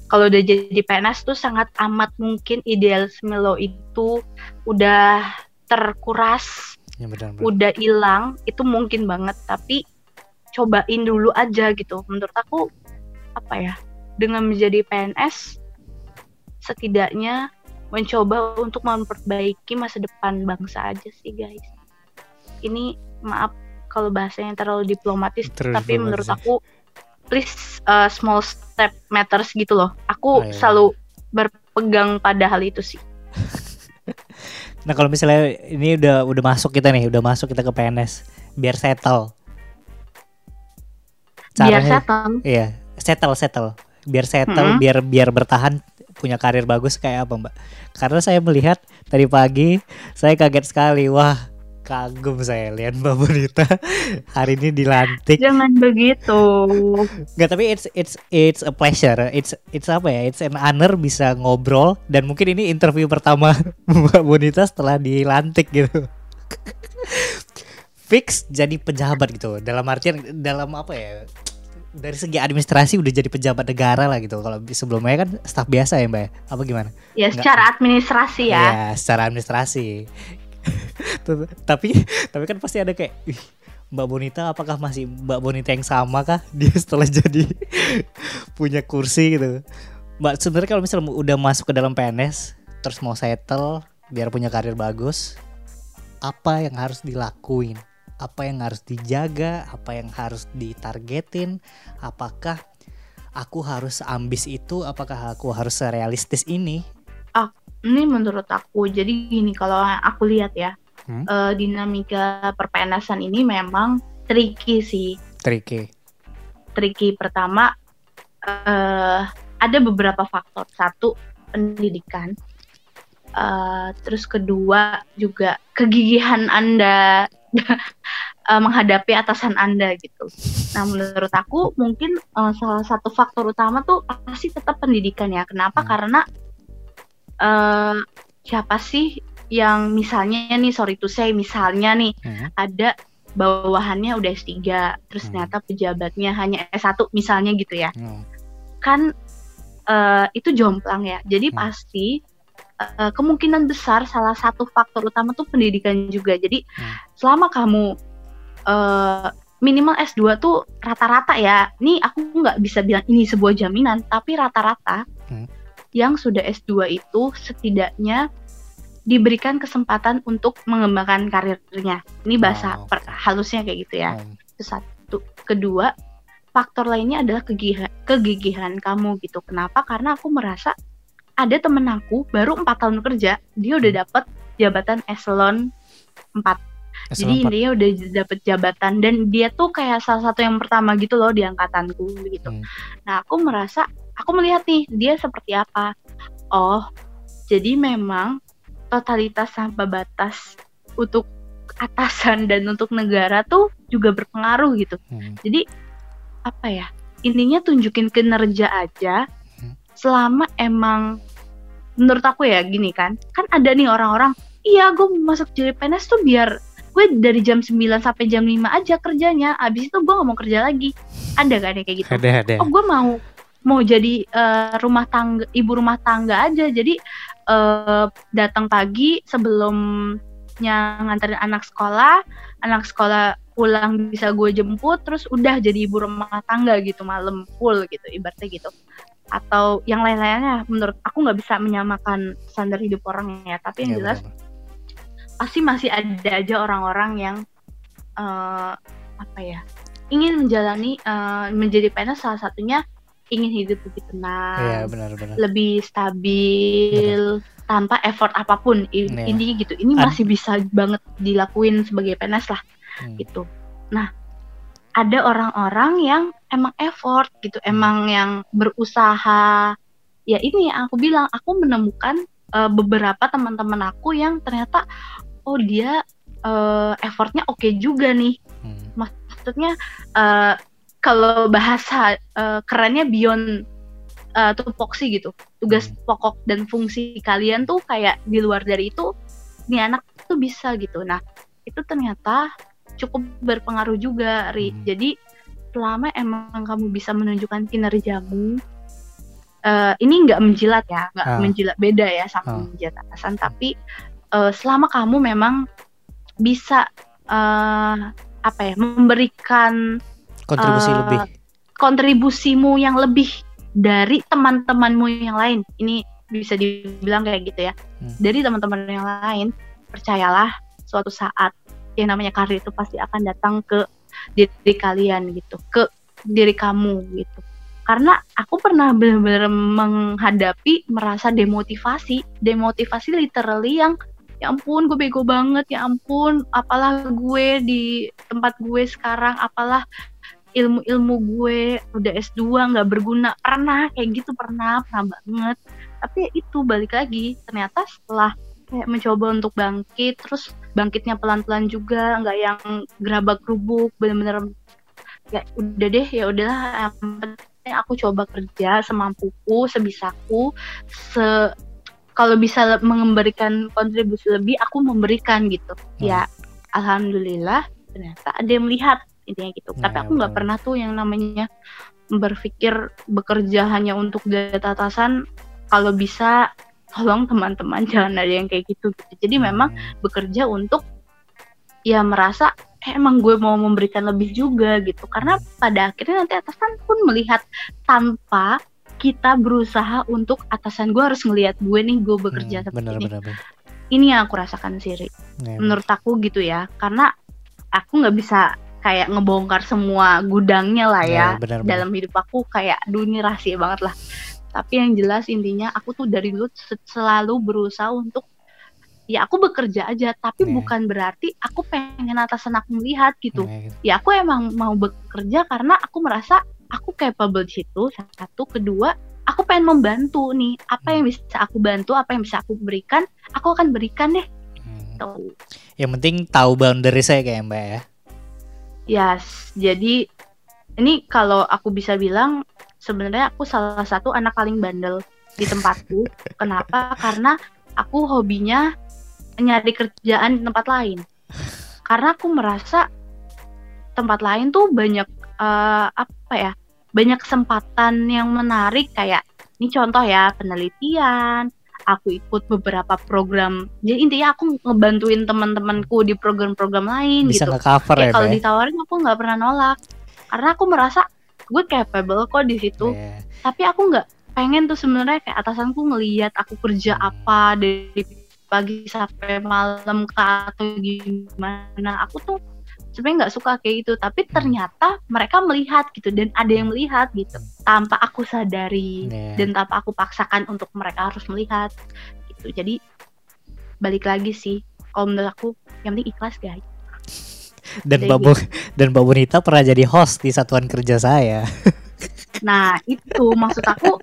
B: kalau udah jadi PNS tuh sangat amat mungkin idealisme lo itu udah terkuras
A: Ya benar benar.
B: udah hilang itu mungkin banget tapi cobain dulu aja gitu menurut aku apa ya dengan menjadi PNS setidaknya mencoba untuk memperbaiki masa depan bangsa aja sih guys ini maaf kalau bahasanya terlalu diplomatis
A: Terlalu
B: tapi
A: diplomatis
B: menurut aku please uh, small step matters gitu loh
A: Oh,
B: aku
A: iya.
B: selalu berpegang pada hal itu sih
A: Nah kalau misalnya ini udah udah masuk kita nih, udah masuk kita ke PNS, biar settle.
B: biar
A: Caranya,
B: settle
A: iya, settle settle, biar settle,
B: Mm-mm.
A: biar biar bertahan punya karir bagus kayak apa mbak? Karena saya melihat tadi pagi saya kaget sekali, wah kagum saya lihat Mbak Bonita hari ini dilantik.
B: Jangan begitu.
A: Gak tapi it's it's it's a pleasure. It's it's apa ya? It's an honor bisa ngobrol dan mungkin ini interview pertama Mbak Bonita setelah dilantik gitu. Fix jadi pejabat gitu. Dalam artian dalam apa ya? dari segi administrasi udah jadi pejabat negara lah gitu. Kalau sebelumnya kan staf biasa ya Mbak. ya? Apa gimana?
B: Ya secara administrasi ya.
A: Ya, secara administrasi. Tapi tapi kan pasti ada kayak "Ih, Mbak Bonita apakah masih Mbak Bonita yang sama kah dia setelah jadi punya kursi gitu. Mbak sebenarnya kalau misalnya udah masuk ke dalam PNS terus mau settle biar punya karir bagus, apa yang harus dilakuin? Apa yang harus dijaga? Apa yang harus ditargetin? Apakah aku harus ambis itu? Apakah aku harus realistis ini?
B: Ini menurut aku. Jadi gini kalau aku lihat ya,
A: Hmm?
B: eh, dinamika perpenasan ini memang tricky sih.
A: Tricky.
B: Tricky pertama eh ada beberapa faktor. Satu pendidikan. Eh, terus kedua juga kegigihan Anda eh, menghadapi atasan Anda gitu. Nah, menurut aku mungkin eh, salah satu faktor utama tuh pasti tetap pendidikan ya. Kenapa?
A: Hmm.
B: Karena eh siapa sih yang misalnya nih sorry to say misalnya nih
A: Hmm.
B: ada bawahannya udah S3 terus
A: Hmm.
B: ternyata pejabatnya hanya S1 misalnya gitu ya.
A: Hmm.
B: Kan eh, itu jomplang ya. Jadi
A: Hmm.
B: pasti eh, kemungkinan besar salah satu faktor utama tuh pendidikan juga. Jadi
A: Hmm.
B: selama kamu eh, minimal S2 tuh rata-rata ya. Nih aku nggak bisa bilang ini sebuah jaminan, tapi rata-rata
A: Hmm.
B: Yang sudah S2 itu setidaknya diberikan kesempatan untuk mengembangkan karirnya. Ini bahasa
A: Oh,
B: per- halusnya kayak gitu ya.
A: Hmm.
B: Itu satu. Kedua, faktor lainnya adalah kegigihan, kegigihan kamu gitu. Kenapa? Karena aku merasa ada temen aku baru empat tahun kerja, dia udah
A: Hmm.
B: dapat jabatan eselon 4. Jadi
A: Eselon empat.
B: intinya udah dapat jabatan dan dia tuh kayak salah satu yang pertama gitu loh di angkatanku gitu.
A: Hmm.
B: Nah, aku merasa aku melihat nih dia seperti apa. Oh, jadi memang totalitas tanpa batas untuk atasan dan untuk negara tuh juga berpengaruh gitu.
A: Hmm.
B: Jadi apa ya? Intinya tunjukin kinerja aja
A: Hmm.
B: selama emang menurut aku ya gini kan. Kan ada nih orang-orang, "Iya, gue masuk jadi PNS tuh biar gue dari jam 9 sampai jam 5 aja kerjanya. Abis itu gue gak mau kerja lagi." Ada kan yang kayak gitu?
A: Ada ada.
B: Oh, gue mau mau jadi eh, rumah tangga ibu rumah tangga aja. Jadi eh, datang pagi sebelumnya nganterin anak sekolah, anak sekolah pulang bisa gue jemput, terus udah jadi ibu rumah tangga gitu malam full gitu ibaratnya gitu. Atau yang lain-lainnya menurut aku nggak bisa menyamakan standar hidup orang ya. Tapi yang
A: Iya,
B: jelas
A: benar.
B: pasti masih ada aja orang-orang yang eh, apa ya ingin menjalani eh, menjadi PNS salah satunya ingin hidup lebih tenang,
A: Iya benar-benar.
B: lebih stabil tanpa effort apa pun
A: Iya.
B: intinya gitu. Ini
A: Ad-
B: masih bisa banget dilakuin sebagai PNS lah
A: Hmm.
B: gitu. Nah ada orang-orang yang emang effort gitu,
A: Hmm.
B: emang yang berusaha. Ya ini yang aku bilang, aku menemukan eh, beberapa teman-teman aku yang ternyata oh dia eh, effortnya oke juga nih.
A: Hmm.
B: Maksudnya eh, kalau bahasa eh, kerennya beyond eh, tupoksi gitu. Tugas
A: Hmm.
B: pokok dan fungsi kalian tuh kayak di luar dari itu, nih anak tuh bisa gitu. Nah itu ternyata cukup berpengaruh juga, Ri.
A: Hmm.
B: Jadi selama emang kamu bisa menunjukkan kinerjamu, eh, ini nggak menjilat ya, nggak
A: Ah.
B: menjilat beda ya sama
A: Ah.
B: menjilat atasan, tapi eh, selama kamu memang bisa eh, apa ya, memberikan
A: Kontribusi
B: Eh,
A: lebih.
B: kontribusimu yang lebih dari teman-temanmu yang lain. Ini bisa dibilang kayak gitu ya.
A: Hmm.
B: Dari teman-teman yang lain, percayalah suatu saat yang namanya karir itu pasti akan datang ke diri kalian gitu, ke diri kamu gitu. Karena aku pernah benar-benar menghadapi merasa demotivasi, demotivasi literally yang ya ampun gue bego banget, ya ampun apalah gue di tempat gue sekarang, apalah ilmu-ilmu gue udah S2 nggak berguna. Pernah kayak gitu pernah pernah banget. Tapi ya itu balik lagi ternyata setelah kayak mencoba untuk bangkit terus bangkitnya pelan-pelan juga nggak yang gerabak gerubuk bener-bener ya udah deh ya udahlah. Aku coba kerja semampuku sebisaku. Se kalau bisa memberikan kontribusi lebih aku memberikan gitu. Hmm. ya alhamdulillah ternyata ada yang melihat intinya gitu. Nah, tapi aku nggak pernah tuh yang namanya berpikir bekerja hanya untuk data atasan. Kalau bisa tolong teman-teman jangan ada yang kayak gitu gitu. Jadi hmm. memang bekerja untuk ya merasa eh, emang gue mau memberikan lebih juga gitu. Karena pada akhirnya nanti atasan pun melihat tanpa kita berusaha untuk atasan gue harus ngelihat gue nih gue bekerja hmm, seperti bener, ini. bener, bener. ini yang aku rasakan sih ya, menurut aku gitu ya karena aku nggak bisa kayak ngebongkar semua gudangnya lah ya, ya bener, bener. dalam hidup aku kayak dunia rahasia banget lah tapi yang jelas intinya aku tuh dari dulu selalu berusaha untuk ya aku bekerja aja tapi yeah. bukan berarti aku pengen atasan aku melihat gitu yeah. Gitu. ya aku emang mau bekerja karena aku merasa aku capable di situ satu kedua aku pengen membantu nih apa yang hmm. bisa aku bantu apa yang bisa aku berikan aku akan berikan deh hmm.
A: Tuh. yang penting tahu boundary saya kayak mbak ya
B: yes. Jadi ini kalau aku bisa bilang sebenarnya aku salah satu anak paling bandel di tempatku. Kenapa? Karena aku hobinya nyari kerjaan di tempat lain. Karena aku merasa tempat lain tuh banyak uh, apa ya banyak kesempatan yang menarik. Kayak ini contoh ya penelitian aku ikut beberapa program. Jadi intinya aku ngebantuin teman-temanku di program-program lain
A: bisa
B: gitu.
A: nge-cover ya,
B: kalau ditawarin aku nggak pernah nolak. Karena aku merasa gue capable kok di situ. Yeah. tapi aku nggak pengen tuh sebenarnya kayak atasanku ngelihat aku kerja hmm. apa dari pagi sampai malam kah atau gimana. Aku tuh sebenarnya nggak suka kayak gitu. Tapi hmm. ternyata mereka melihat gitu dan ada yang melihat gitu tanpa aku sadari yeah. dan tanpa aku paksakan untuk mereka harus melihat gitu jadi balik lagi sih kalau menurut aku yang penting ikhlas guys
A: dan Mbak Bu dan Mbak Bonita pernah jadi host di satuan kerja saya.
B: Nah itu maksud aku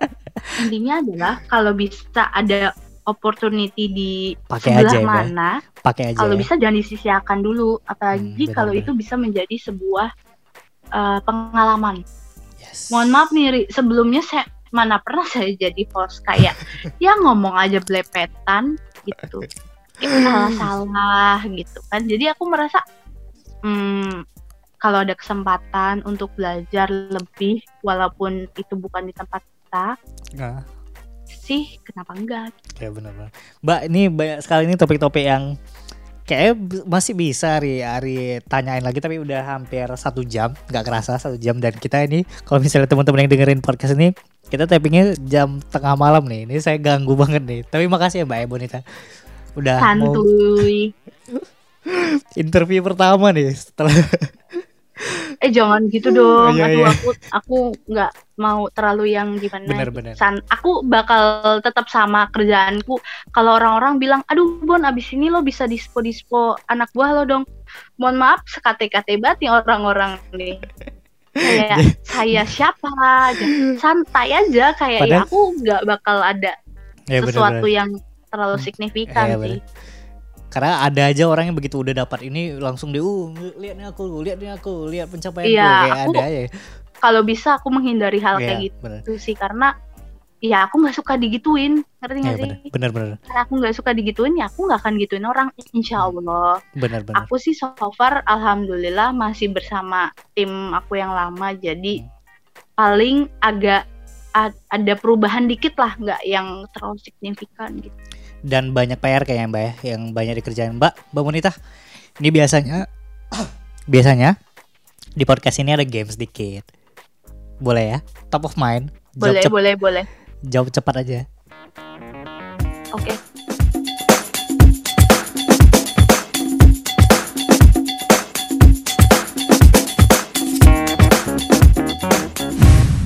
B: intinya adalah kalau bisa ada opportunity di
A: Pake sebelah aja, ya,
B: mana,
A: pakai aja.
B: Kalau ya. bisa jangan disisiakan dulu, apalagi hmm, kalau itu bisa menjadi sebuah uh, pengalaman. Yes. Mohon maaf nih, sebelumnya saya mana pernah saya jadi host kayak ya ngomong aja belepetan gitu, salah-salah gitu kan. Jadi aku merasa hmm, kalau ada kesempatan untuk belajar lebih, walaupun itu bukan di tempat kita. Nah sih kenapa enggak
A: ya benar-benar mbak ini banyak sekali ini topik-topik yang kayak masih bisa hari hari tanyain lagi tapi udah hampir satu jam. Nggak kerasa satu jam. Dan kita ini kalau misalnya teman-teman yang dengerin podcast ini kita tappingnya jam tengah malam nih. Ini saya ganggu banget nih. Tapi makasih ya mbak Ebonita udah
B: santuy.
A: Mau... interview pertama nih setelah
B: eh jangan gitu dong. Iya, aduh iya. aku aku nggak mau terlalu yang gimana
A: bener, bener.
B: San, aku bakal tetap sama kerjaanku. Kalau orang-orang bilang aduh Bon abis ini lo bisa dispo dispo anak buah lo dong. Mohon maaf sekate-kate banget nih orang-orang nih. Kayak saya siapa? Aja santai aja. Kayak ya Padahal, ya aku nggak bakal ada ya, sesuatu bener, bener. yang terlalu signifikan ya, sih
A: karena ada aja orang yang begitu udah dapat ini langsung dia uh lihat nih aku lihat nih aku lihat pencapaian
B: iya,
A: kayak
B: aku,
A: ada aja.
B: kalau bisa aku menghindari hal ya, kayak gitu bener. sih karena ya aku nggak suka digituin ngerti nggak ya,
A: sih? bener bener
B: karena aku nggak suka digituin ya aku nggak akan gituin orang insya Allah.
A: Bener bener.
B: Aku sih so far alhamdulillah masih bersama tim aku yang lama jadi hmm. paling agak ada perubahan dikit lah nggak yang terlalu signifikan gitu
A: dan banyak PR kayaknya Mbak ya yang banyak dikerjain Mbak Mbak Monita ini biasanya biasanya di podcast ini ada games dikit boleh ya top of mind
B: boleh boleh boleh
A: jawab cepat aja
B: oke okay.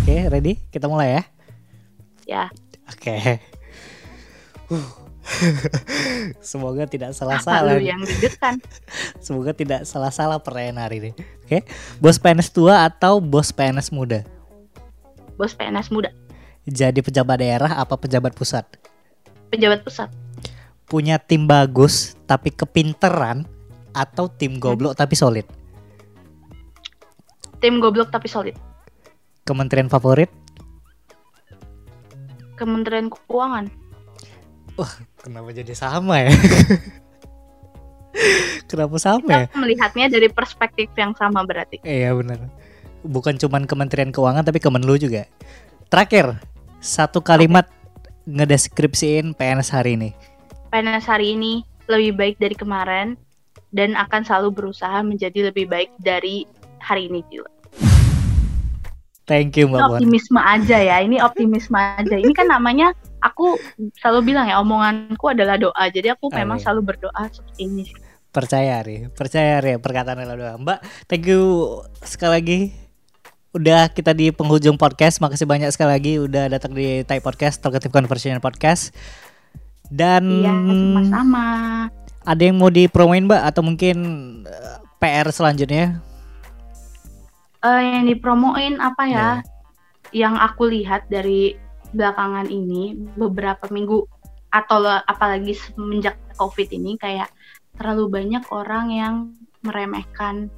A: Oke, okay, ready? Kita mulai ya?
B: Ya.
A: Oke. Okay. Uh, Semoga tidak salah-salah.
B: yang kan.
A: Semoga tidak salah-salah perayaan hari ini. Oke, okay? bos PNS tua atau bos PNS muda?
B: Bos PNS muda.
A: Jadi pejabat daerah apa pejabat pusat?
B: Pejabat pusat.
A: punya tim bagus tapi kepinteran atau tim goblok tapi solid?
B: Tim goblok tapi solid.
A: Kementerian favorit?
B: Kementerian Keuangan.
A: Wah, kenapa jadi sama ya? kenapa sama ya?
B: Kita melihatnya dari perspektif yang sama berarti.
A: Iya benar. Bukan cuman Kementerian Keuangan tapi Kemenlu juga. Terakhir, satu kalimat ngedeskripsiin PNS hari ini.
B: PNS hari ini lebih baik dari kemarin dan akan selalu berusaha menjadi lebih baik dari hari ini juga.
A: Thank you Mbak Bon.
B: Optimisme aja ya, ini optimisme aja. Ini kan namanya aku selalu bilang ya omonganku adalah doa. Jadi aku memang
A: Amin.
B: selalu berdoa seperti ini.
A: Percaya Ri, percaya Ri perkataan adalah doa. Mbak, thank you sekali lagi. Udah kita di penghujung podcast. Makasih banyak sekali lagi udah datang di Type Podcast, Talkative Conversation Podcast. Dan
B: Iya, sama-sama.
A: ada yang mau dipromoin Mbak atau mungkin eh, PR selanjutnya?
B: Eh, yang dipromoin apa ya?
A: Ya.
B: Yang aku lihat dari belakangan ini beberapa minggu atau apalagi semenjak COVID ini kayak terlalu banyak orang yang meremehkan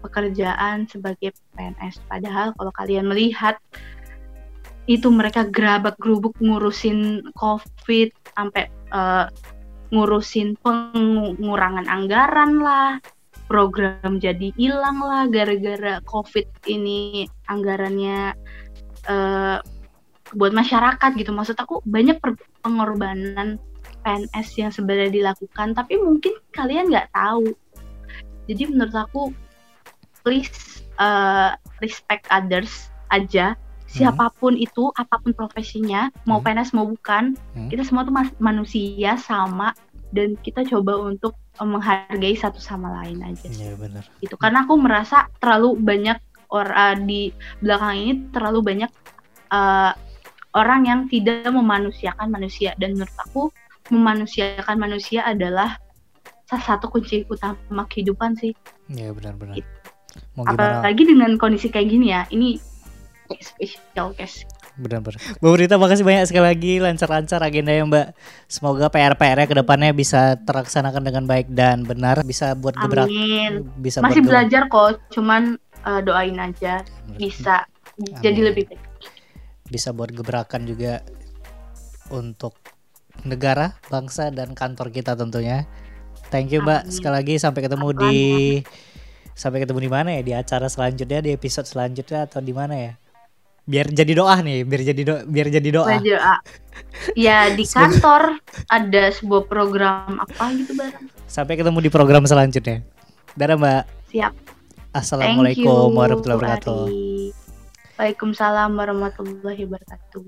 B: pekerjaan sebagai PNS. Padahal kalau kalian melihat itu mereka gerabak gerubuk ngurusin COVID sampai eh, ngurusin pengurangan anggaran lah, program jadi hilang lah gara-gara COVID ini anggarannya eh, buat masyarakat gitu. Maksud aku banyak pengorbanan PNS yang sebenarnya dilakukan, tapi mungkin kalian nggak tahu. Jadi menurut aku please eh, respect others aja. Siapa pun itu, apa pun profesinya, mau
A: Hmm.
B: PNS mau bukan,
A: Hmm.
B: kita semua tuh manusia sama dan kita coba untuk eh, menghargai satu sama lain aja
A: Iya benar.
B: gitu karena aku merasa terlalu banyak orang di belakang ini terlalu banyak eh, orang yang tidak memanusiakan manusia dan menurut aku memanusiakan manusia adalah salah satu kunci utama kehidupan sih
A: Iya benar-benar. Gimana?
B: apalagi dengan kondisi kayak gini ya ini special case
A: Benar-benar. Mbak Rita makasih banyak sekali lagi lancar-lancar agenda ya Mbak. Semoga PR-PR-nya ke depannya bisa terlaksanakan dengan baik dan benar, bisa buat gebrak,
B: amin
A: bisa
B: masih
A: buat
B: belajar kok cuman eh, doain aja bisa jadi
A: Amin.
B: lebih baik
A: bisa buat gebrakan juga untuk negara, bangsa dan kantor kita tentunya. Thank you Mbak sekali lagi sampai ketemu di sampai ketemu di mana ya di acara selanjutnya di episode selanjutnya atau di mana ya? Biar jadi doa nih, biar jadi doa, biar jadi doa.
B: Ya di kantor ada sebuah program apa gitu bareng.
A: Sampai ketemu di program selanjutnya. Dadah Mbak.
B: Siap.
A: Assalamualaikum warahmatullahi wabarakatuh.
B: Waalaikumsalam warahmatullahi wabarakatuh.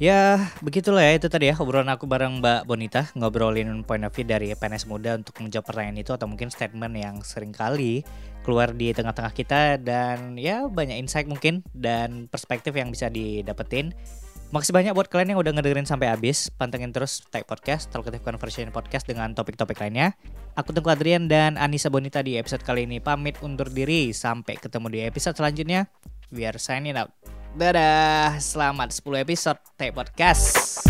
A: Ya, begitulah ya itu tadi ya obrolan aku bareng Mbak Bonita ngobrolin point of view dari PNS muda untuk menjawab pertanyaan itu atau mungkin statement yang sering kali keluar di tengah-tengah kita dan ya banyak insight mungkin dan perspektif yang bisa didapetin. Makasih banyak buat kalian yang udah ngedengerin sampai habis. Pantengin terus Tech Podcast, Talkative Conversation Podcast dengan topik-topik lainnya. Aku Tengku Adrian dan Anissa Bonita di episode kali ini pamit undur diri. Sampai ketemu di episode selanjutnya. Biar signing out. Dadah, selamat 10 episode Tech Podcast.